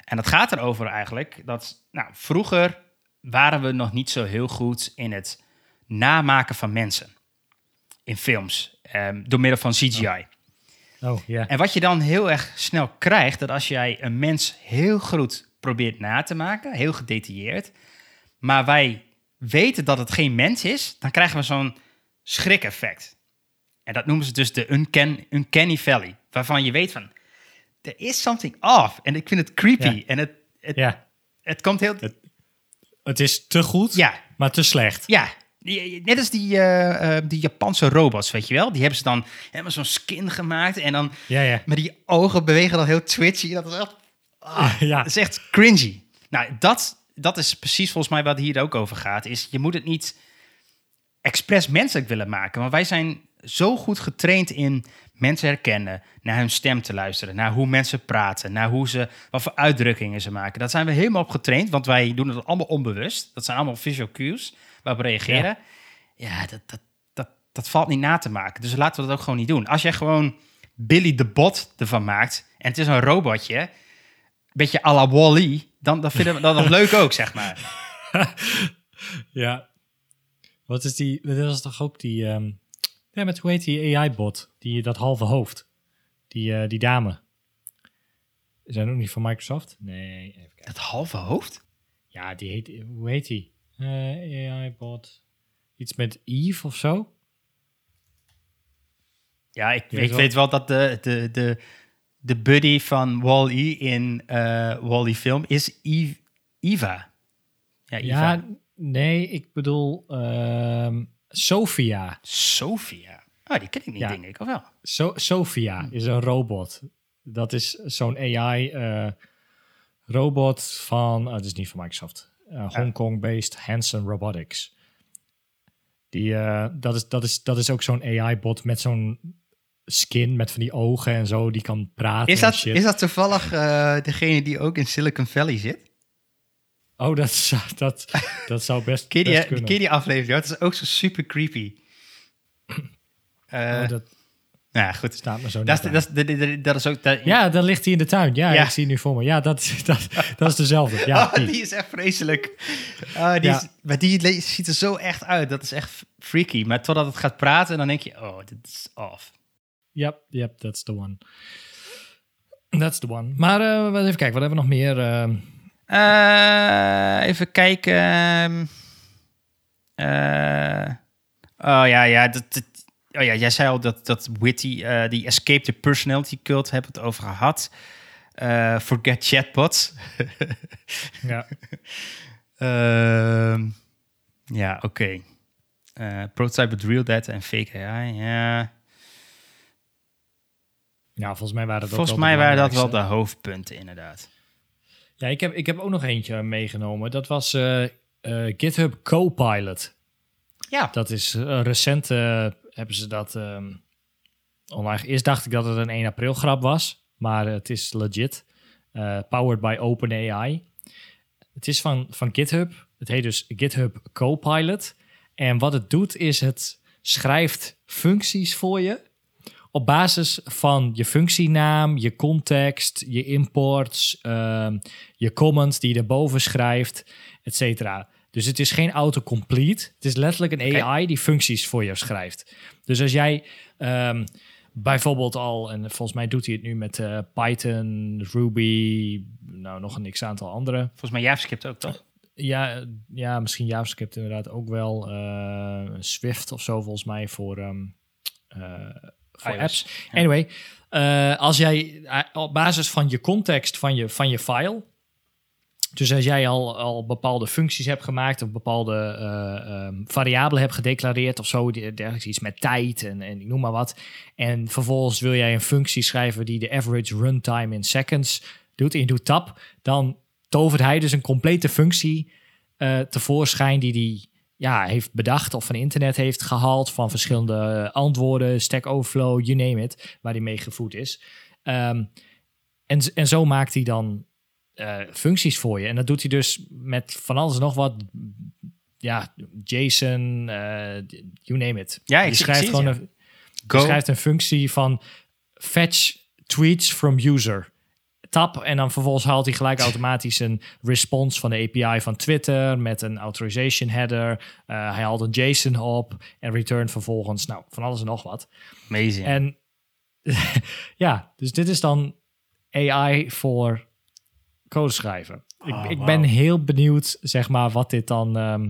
En dat gaat erover eigenlijk dat nou, vroeger waren we nog niet zo heel goed in het namaken van mensen in films ehm, door middel van CGI. Oh, ja. En wat je dan heel erg snel krijgt, dat als jij een mens heel goed probeert na te maken, heel gedetailleerd, maar wij weten dat het geen mens is, dan krijgen we zo'n schrik-effect. En dat noemen ze dus de uncan, uncanny valley, waarvan je weet van, er is something off. En ik vind het creepy. Ja. En het, het, ja. het komt heel... Het is te goed, Ja, maar te slecht. ja, net als die, eh, eh, die Japanse robots, weet je wel. Die hebben ze dan helemaal zo'n skin gemaakt en dan Ja, ja. met die ogen bewegen dan heel twitchy. Dat is echt, ah, <laughs> Ja. dat is echt cringy. Nou, dat, dat is precies volgens mij wat hier ook over gaat. Is je moet het niet expres menselijk willen maken. Want wij zijn zo goed getraind in mensen herkennen, naar hun stem te luisteren, naar hoe mensen praten, naar hoe ze, wat voor uitdrukkingen ze maken. Dat zijn we helemaal op getraind, want wij doen het allemaal onbewust. Dat zijn allemaal visual cues waarop we reageren. Ja, dat, dat, dat, dat valt niet na te maken. Dus laten we dat ook gewoon niet doen. Als jij gewoon Billy de Bot ervan maakt en het is een robotje, een beetje à la Wall-E, dan, dan vinden we dat nog leuk ook, zeg maar. <laughs> Ja. Wat is die? Dat was toch ook die. ehm, ja, met hoe heet die AI-bot? Die dat halve hoofd. Die, eh, die dame. Is dat ook niet van Microsoft? Nee, even kijken. Dat halve hoofd? Ja, die heet. Hoe heet die? Eh, AI-bot. Iets met Eve of zo? Ja, ik weet, weet weet, wel. wel dat de, de, de, de buddy van Wall-E in eh Wall-E film is Eve, Eva. Ja, Eva. Ja, nee, ik bedoel. ehm, Sophia. Sophia. Oh, die ken ik niet, Ja. denk ik, of wel? So Sophia is een robot. Dat is zo'n AI-robot van. oh, het is niet van Microsoft. Uh, Hongkong-based Hanson Robotics. Die, eh, dat, is, dat, is, dat is ook zo'n AI-bot met zo'n skin met van die ogen en zo. Die kan praten. Is en dat, shit. is dat toevallig eh, degene die ook in Silicon Valley zit? Oh, dat, zou- <laughs> dat, dat zou best, Ken je best die, kunnen. ken die aflevering? Dat is ook zo super creepy. <clears throat> Eh, Oh, dat nou ja, goed. staat me zo Dat is, dat, is, dat, is- ook... Dat, Ja, dan ligt hij in de tuin. Ja, Ja. ik zie nu voor me. Ja, dat, <laughs> dat, dat is dezelfde. Ja, Oh, die. die is echt vreselijk. Oh, die Ja. is, maar die ziet er zo echt uit. Dat is echt freaky. Maar totdat het gaat praten, dan denk je... Oh, dit is off. Yep, yep, that's the one. That's the one. Maar eh, wat even kijken, wat hebben we nog meer? ehm? Eh, even kijken. eh, oh ja, ja. Dat, dat- oh ja, jij zei al dat, dat Witty, eh, die Escape the Personality Cult, hebben het over gehad. Eh, forget chatbots. <laughs> ja. Ehm, ja, oké. Prototype with real data en fake AI, ja. ja, volgens mij waren dat Volgens wel mij waren dat wel de hoofdpunten, inderdaad. Ja, ik heb, ik heb ook nog eentje meegenomen. Dat was eh, eh, GitHub Copilot. Ja, Dat is eh, recent, hebben ze dat ehm, online. Eerst dacht ik dat het een 1 april grap was, maar het is legit. Powered by OpenAI. Het is van, van GitHub. Het heet dus GitHub Copilot. En wat het doet is het schrijft functies voor je op basis van je functienaam, je context, je imports, ehm, je comments die je erboven schrijft, et cetera. Dus het is geen autocomplete. Het is letterlijk een. AI die functies voor je schrijft. Dus als jij ehm, bijvoorbeeld al, en volgens mij doet hij het nu met eh, Python, Ruby, nou nog een x aantal andere. Volgens mij JavaScript ook, toch? Ja, ja, misschien JavaScript inderdaad ook wel. eh, Swift of zo volgens mij voor, ehm, eh, voor iOS, apps. ja. Anyway, eh, als jij eh, op basis van je context van je, van je file... Dus als jij al, al bepaalde functies hebt gemaakt... of bepaalde eh, ehm, variabelen hebt gedeclareerd of zo... die- dergelijks iets met tijd en, en ik noem maar wat... en vervolgens wil jij een functie schrijven... die de average runtime in seconds doet... en je doet tab, dan tovert hij dus een complete functie tevoorschijn die hij ja, heeft bedacht of van internet heeft gehaald van verschillende antwoorden, Stack Overflow, you name it, waar hij mee gevoed is. Ehm, en, en zo maakt hij dan eh, functies voor je. En dat doet hij dus met van alles nog wat. Ja, JSON, eh, you name it. Ja, ik je zie- schrijft het, gewoon ja. een, je schrijft een functie van fetch tweets from user. Tab en dan vervolgens haalt hij gelijk automatisch een response van de API van Twitter met een authorization header. Eh, hij haalt een JSON op en returnt vervolgens nou, van alles en nog wat. Amazing. En <laughs> ja, dus dit is dan AI voor code schrijven. Ik, Oh, ik ben heel benieuwd, zeg maar, wat dit dan... ehm,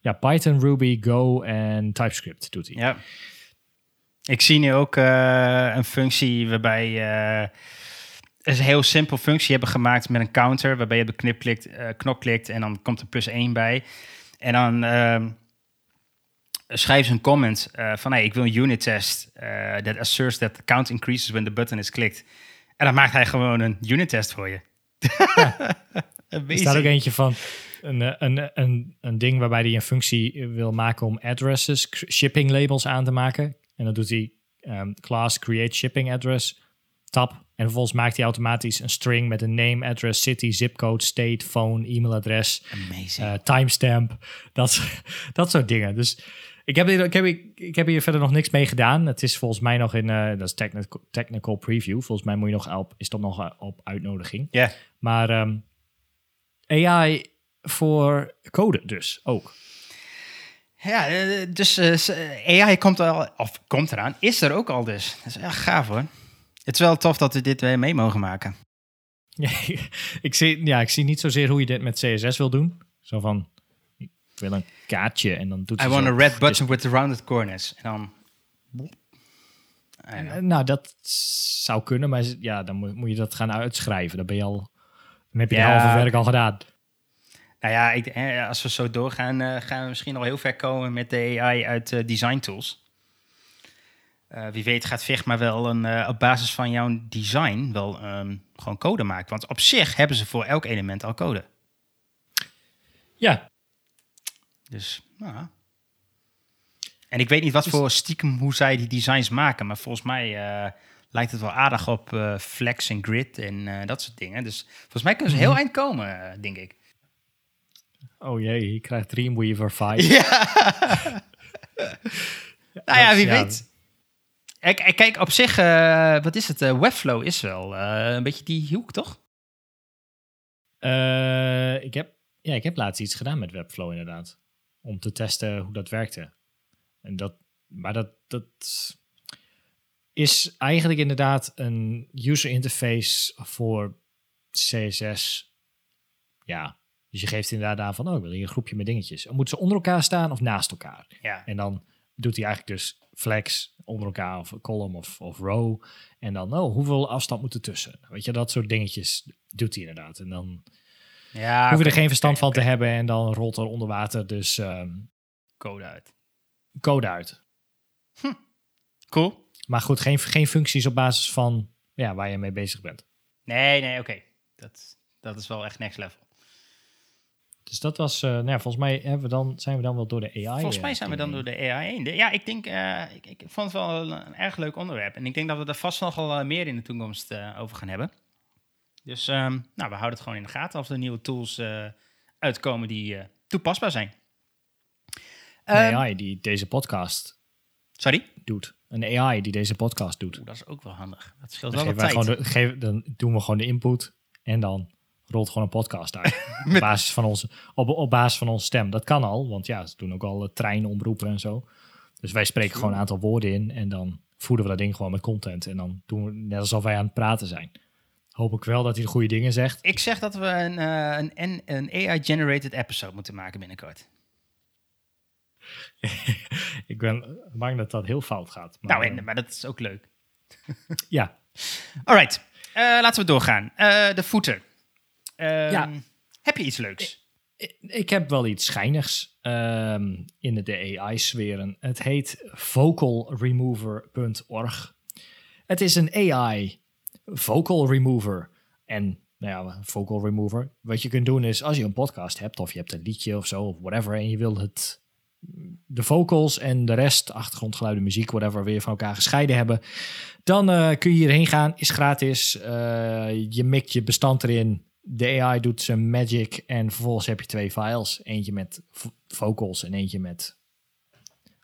ja, Python, Ruby, Go en TypeScript doet hij. Ja. Ik zie nu ook eh, een functie waarbij eh een heel simpel functie hebben gemaakt met een counter, waarbij je op de knip klikt, eh, knop klikt en dan komt er plus 1 bij. En dan ehm schrijf ze een comment eh, van hey, ik wil een unit test eh, that asserts that the count increases when the button is clicked. En dan maakt hij gewoon een unit test voor je. <laughs> Er staat ook eentje van een, een, een, een ding waarbij hij een functie wil maken om addresses, shipping labels aan te maken. En dan doet hij ehm, class create shipping address, tab. En vervolgens maakt hij automatisch een string met een name, address, city, zipcode, state, phone, e-mailadres, eh, timestamp, dat, <laughs> dat soort dingen. Dus ik heb, hier, ik, heb, hier- ik heb hier verder nog niks mee gedaan. Het is volgens mij nog in, eh, dat is technical, technical preview. Volgens mij moet je nog op, is dat nog eh, op uitnodiging. Ja. Maar ehm, AI voor code dus ook. Ja, dus AI komt al, of komt eraan, is er ook al dus. Dat is echt gaaf hoor. Het is wel tof dat we dit weer mee mogen maken. <laughs> Ja, ik, zie, ja, ik zie niet zozeer hoe je dit met CSS wil doen. Zo van, ik wil een kaartje en dan doet I want zo- a red button with the rounded corners. En dan... Nou, dat zou kunnen, maar ja, dan moet, moet je dat gaan uitschrijven. Dan ben je al, dan heb je Ja, de halve werk al gedaan. Nou ja, ik, als we zo doorgaan, eh, gaan we misschien al heel ver komen met de AI uit eh, design tools. Eh, wie weet gaat Figma wel een, eh, op basis van jouw design wel ehm, gewoon code maken. Want op zich hebben ze voor elk element al code. Ja, Dus, nou. En ik weet niet wat Dus- voor stiekem hoe zij die designs maken. Maar volgens mij eh, lijkt het wel aardig op flex en grid en dat soort dingen. Dus volgens mij kunnen ze heel eind komen, denk ik. oh jee, je krijgt Dreamweaver 5. Ja. <laughs> <laughs> nou ja, wie ja. weet. Kijk, op zich, eh, wat is het? eh, Webflow is wel eh, een beetje die hoek, toch? Ik, heb, ja, ik heb laatst iets gedaan met Webflow inderdaad. Om te testen hoe dat werkte. En dat, maar dat, dat is eigenlijk inderdaad een user interface voor CSS. Ja, dus je geeft inderdaad aan van, oh, ik wil hier een groepje met dingetjes. Moeten ze onder elkaar staan of naast elkaar? Ja. En dan doet hij eigenlijk dus flex onder elkaar of column of, of row. En dan, oh, hoeveel afstand moet er tussen? Weet je, dat soort dingetjes doet hij inderdaad. En dan Ja, hoef je er geen verstand van te hebben. En dan rolt er onder water dus ehm, Code uit. code uit. Cool. Maar goed, geen, geen functies op basis van ja, waar je mee bezig bent. Nee, nee, oké. Dat, dat is wel echt next level. Dus dat was, eh, nou ja, volgens mij hebben we dan, zijn we dan wel door de AI. Volgens eh, mij zijn we dan door de AI heen. De- Ja, ik denk, eh, ik, ik vond het wel een, een erg leuk onderwerp. En ik denk dat we er vast nog wel eh, meer in de toekomst eh, over gaan hebben. Dus ehm, nou, we houden het gewoon in de gaten of er nieuwe tools eh, uitkomen die eh, toepasbaar zijn. heen. De Ehm, AI die deze podcast sorry? doet. Een AI die deze podcast doet. Oeh, dat is ook wel handig. Dat scheelt wel wat tijd. de, geven, dan doen we gewoon de input en dan rolt gewoon een podcast uit. <laughs> op, basis van onze, op, op basis van onze stem. Dat kan al, want ja, ze doen ook al uh, treinomroepen en zo. Dus wij spreken gewoon een aantal woorden in en dan voeden we dat ding gewoon met content. En dan doen we net alsof wij aan het praten zijn. Hoop ik wel dat hij de goede dingen zegt. Ik zeg dat we een, eh, een, een, AI-generated episode moeten maken binnenkort. <laughs> ik ben bang dat dat heel fout gaat. Maar, nou, en, maar dat is ook leuk. ja. <laughs> Alright, uh, laten we doorgaan. Uh, de footer. Uh, Ja. Heb je iets leuks? Ik, ik heb wel iets schijnigs um, in de AI-sferen. Het heet vocalremover.org. Het is een AI vocal remover. En nou ja, vocal remover. Wat je kunt doen is, als je een podcast hebt, of je hebt een liedje of zo, of whatever, en je wil het, de vocals en de rest, achtergrondgeluiden, muziek, whatever, weer van elkaar gescheiden hebben, dan uh, kun je hierheen gaan, is gratis. Uh, je mikt je bestand erin. De AI doet zijn magic en vervolgens heb je twee files. Eentje met vocals en eentje met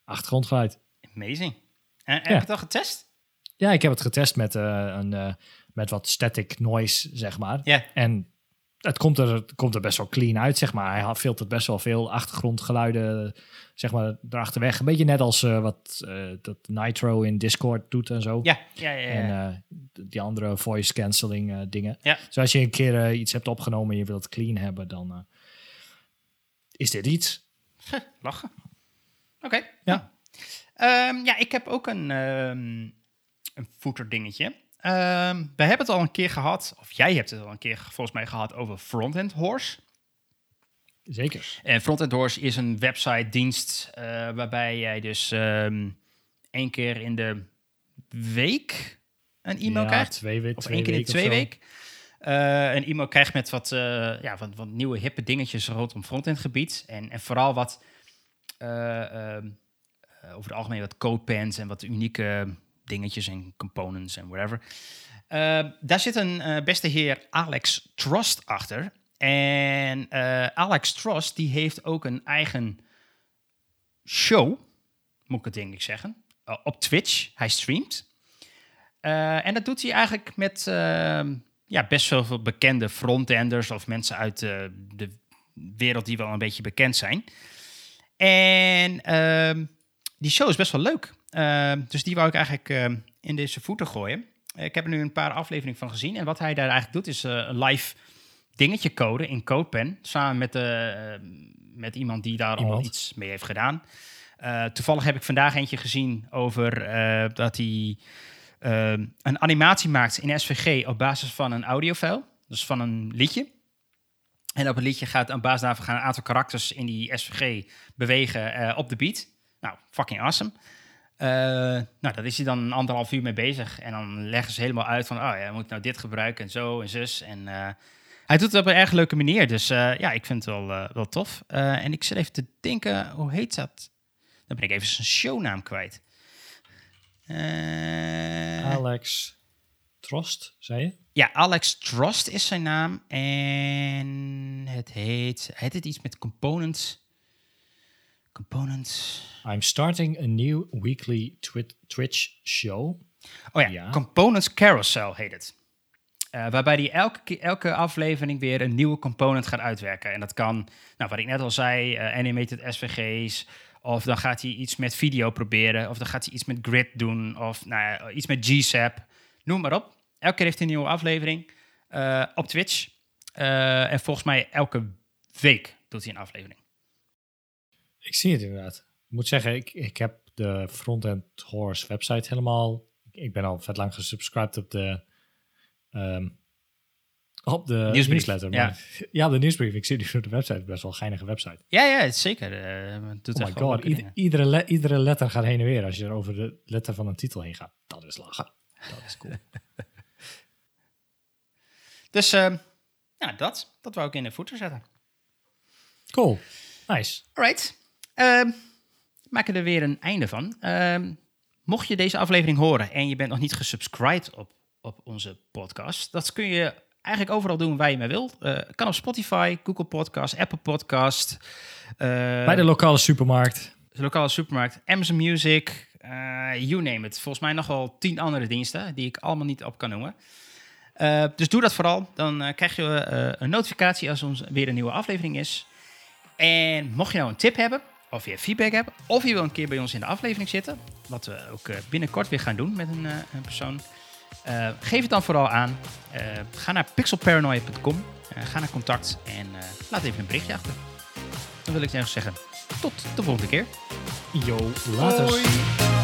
achtergrondgeluid. Amazing. En, heb ja. je het al getest? Ja, ik heb het getest met, uh, een, uh, met wat static noise, zeg maar. Ja. En het komt er, het komt er best wel clean uit, zeg maar. Hij filtert best wel veel achtergrondgeluiden, zeg maar, erachter weg. Een beetje net als uh, wat dat Nitro in Discord doet en zo. Ja, ja, ja. ja. En die andere voice cancelling dingen. Ja. Dus als je een keer iets hebt opgenomen en je wilt het clean hebben, dan is dit iets. Lachen. Oké. Okay. Ja. Um, ja, ik heb ook een... Um een footer dingetje. Um, we hebben het al een keer gehad, of jij hebt het al een keer volgens mij gehad over Frontend Horse. Zeker. En Frontend Horse is een website dienst uh, waarbij jij dus um, één keer in de week een e-mail ja, krijgt. Twee. Of één keer in de twee weken. Uh, een e-mail krijgt met wat, uh, ja, wat, wat, nieuwe hippe dingetjes rondom frontend gebied. En, en vooral wat uh, over het algemeen wat codepens en wat unieke dingetjes en components en whatever. Uh, daar zit een uh, beste heer Alex Trust achter. En uh, Alex Trust die heeft ook een eigen show, moet ik het denk ik zeggen, op Twitch. Hij streamt. en dat doet hij eigenlijk met ja, best wel veel bekende frontenders of mensen uit de wereld die wel een beetje bekend zijn. En ehm, die show is best wel leuk. Uh, dus die wou ik eigenlijk uh, in deze voeten gooien. Ik heb er nu een paar afleveringen van gezien. En wat hij daar eigenlijk doet, is uh, een live dingetje coden in CodePen. Samen met, met iemand die daar iemand. al iets mee heeft gedaan. toevallig heb ik vandaag eentje gezien over dat hij een animatie maakt in SVG op basis van een audiofile. Dus van een liedje. En op het liedje gaat aan basis daarvan gaan een aantal karakters in die SVG bewegen op de beat. Nou, fucking awesome. Uh, nou, daar is hij dan een anderhalf uur mee bezig. En dan leggen ze helemaal uit van, oh ja, moet nou dit gebruiken en zo en zus. En uh, hij doet het op een erg leuke manier. Dus uh, ja, ik vind het wel, wel tof. en ik zit even te denken, hoe heet dat? Dan ben ik even zijn shownaam kwijt. Alex Trost, zei je? Ja, Alex Trost is zijn naam. En het heet, heet het iets met components... Components. I'm starting a new weekly twi Twitch show. Oh ja, ja, Components Carousel heet het. Uh, waarbij hij elke, elke aflevering weer een nieuwe component gaat uitwerken. En dat kan, nou, wat ik net al zei, uh, animated SVG's. Of dan gaat hij iets met video proberen. Of dan gaat hij iets met grid doen. Of nou ja, iets met GSAP. Noem maar op. Elke keer heeft hij een nieuwe aflevering uh, op Twitch. en volgens mij elke week doet hij een aflevering. Ik zie het inderdaad. Ik moet zeggen, ik, ik heb de Frontend Horse website helemaal. Ik ben al vet lang gesubscribed op de. Um, op de nieuwsbrief. newsletter. Ja. Maar, ja, <laughs> de nieuwsbrief. Ik zie nu op de website. Best wel een geinige website. Ja, ja, zeker. Uh, doet oh my god. Ieder, iedere, le iedere letter gaat heen en weer als je er over de letter van een titel heen gaat. Dat is lachen. Dat is cool. <laughs> dus uh, ja, dat. Dat wou ik in de voeten zetten. Cool. Nice. Alright. Uh, maken er weer een einde van. Uh, mocht je deze aflevering horen en je bent nog niet gesubscribed op, op onze podcast, dat kun je eigenlijk overal doen waar je maar wilt. Uh, kan op Spotify, Google Podcast, Apple Podcast. Bij de lokale supermarkt. De lokale supermarkt, Amazon Music. Uh, you name it. Volgens mij nog wel tien andere diensten die ik allemaal niet op kan noemen. Dus doe dat vooral. Dan krijg je een notificatie als er weer een nieuwe aflevering is. En mocht je nou een tip hebben, of je feedback hebt, of je wil een keer bij ons in de aflevering zitten, wat we ook binnenkort weer gaan doen met een, een persoon, geef het dan vooral aan. ga naar pixelparanoia.com, ga naar contact en laat even een berichtje achter. Dan wil ik zeggen, tot de volgende keer. Yo, later. Hoi.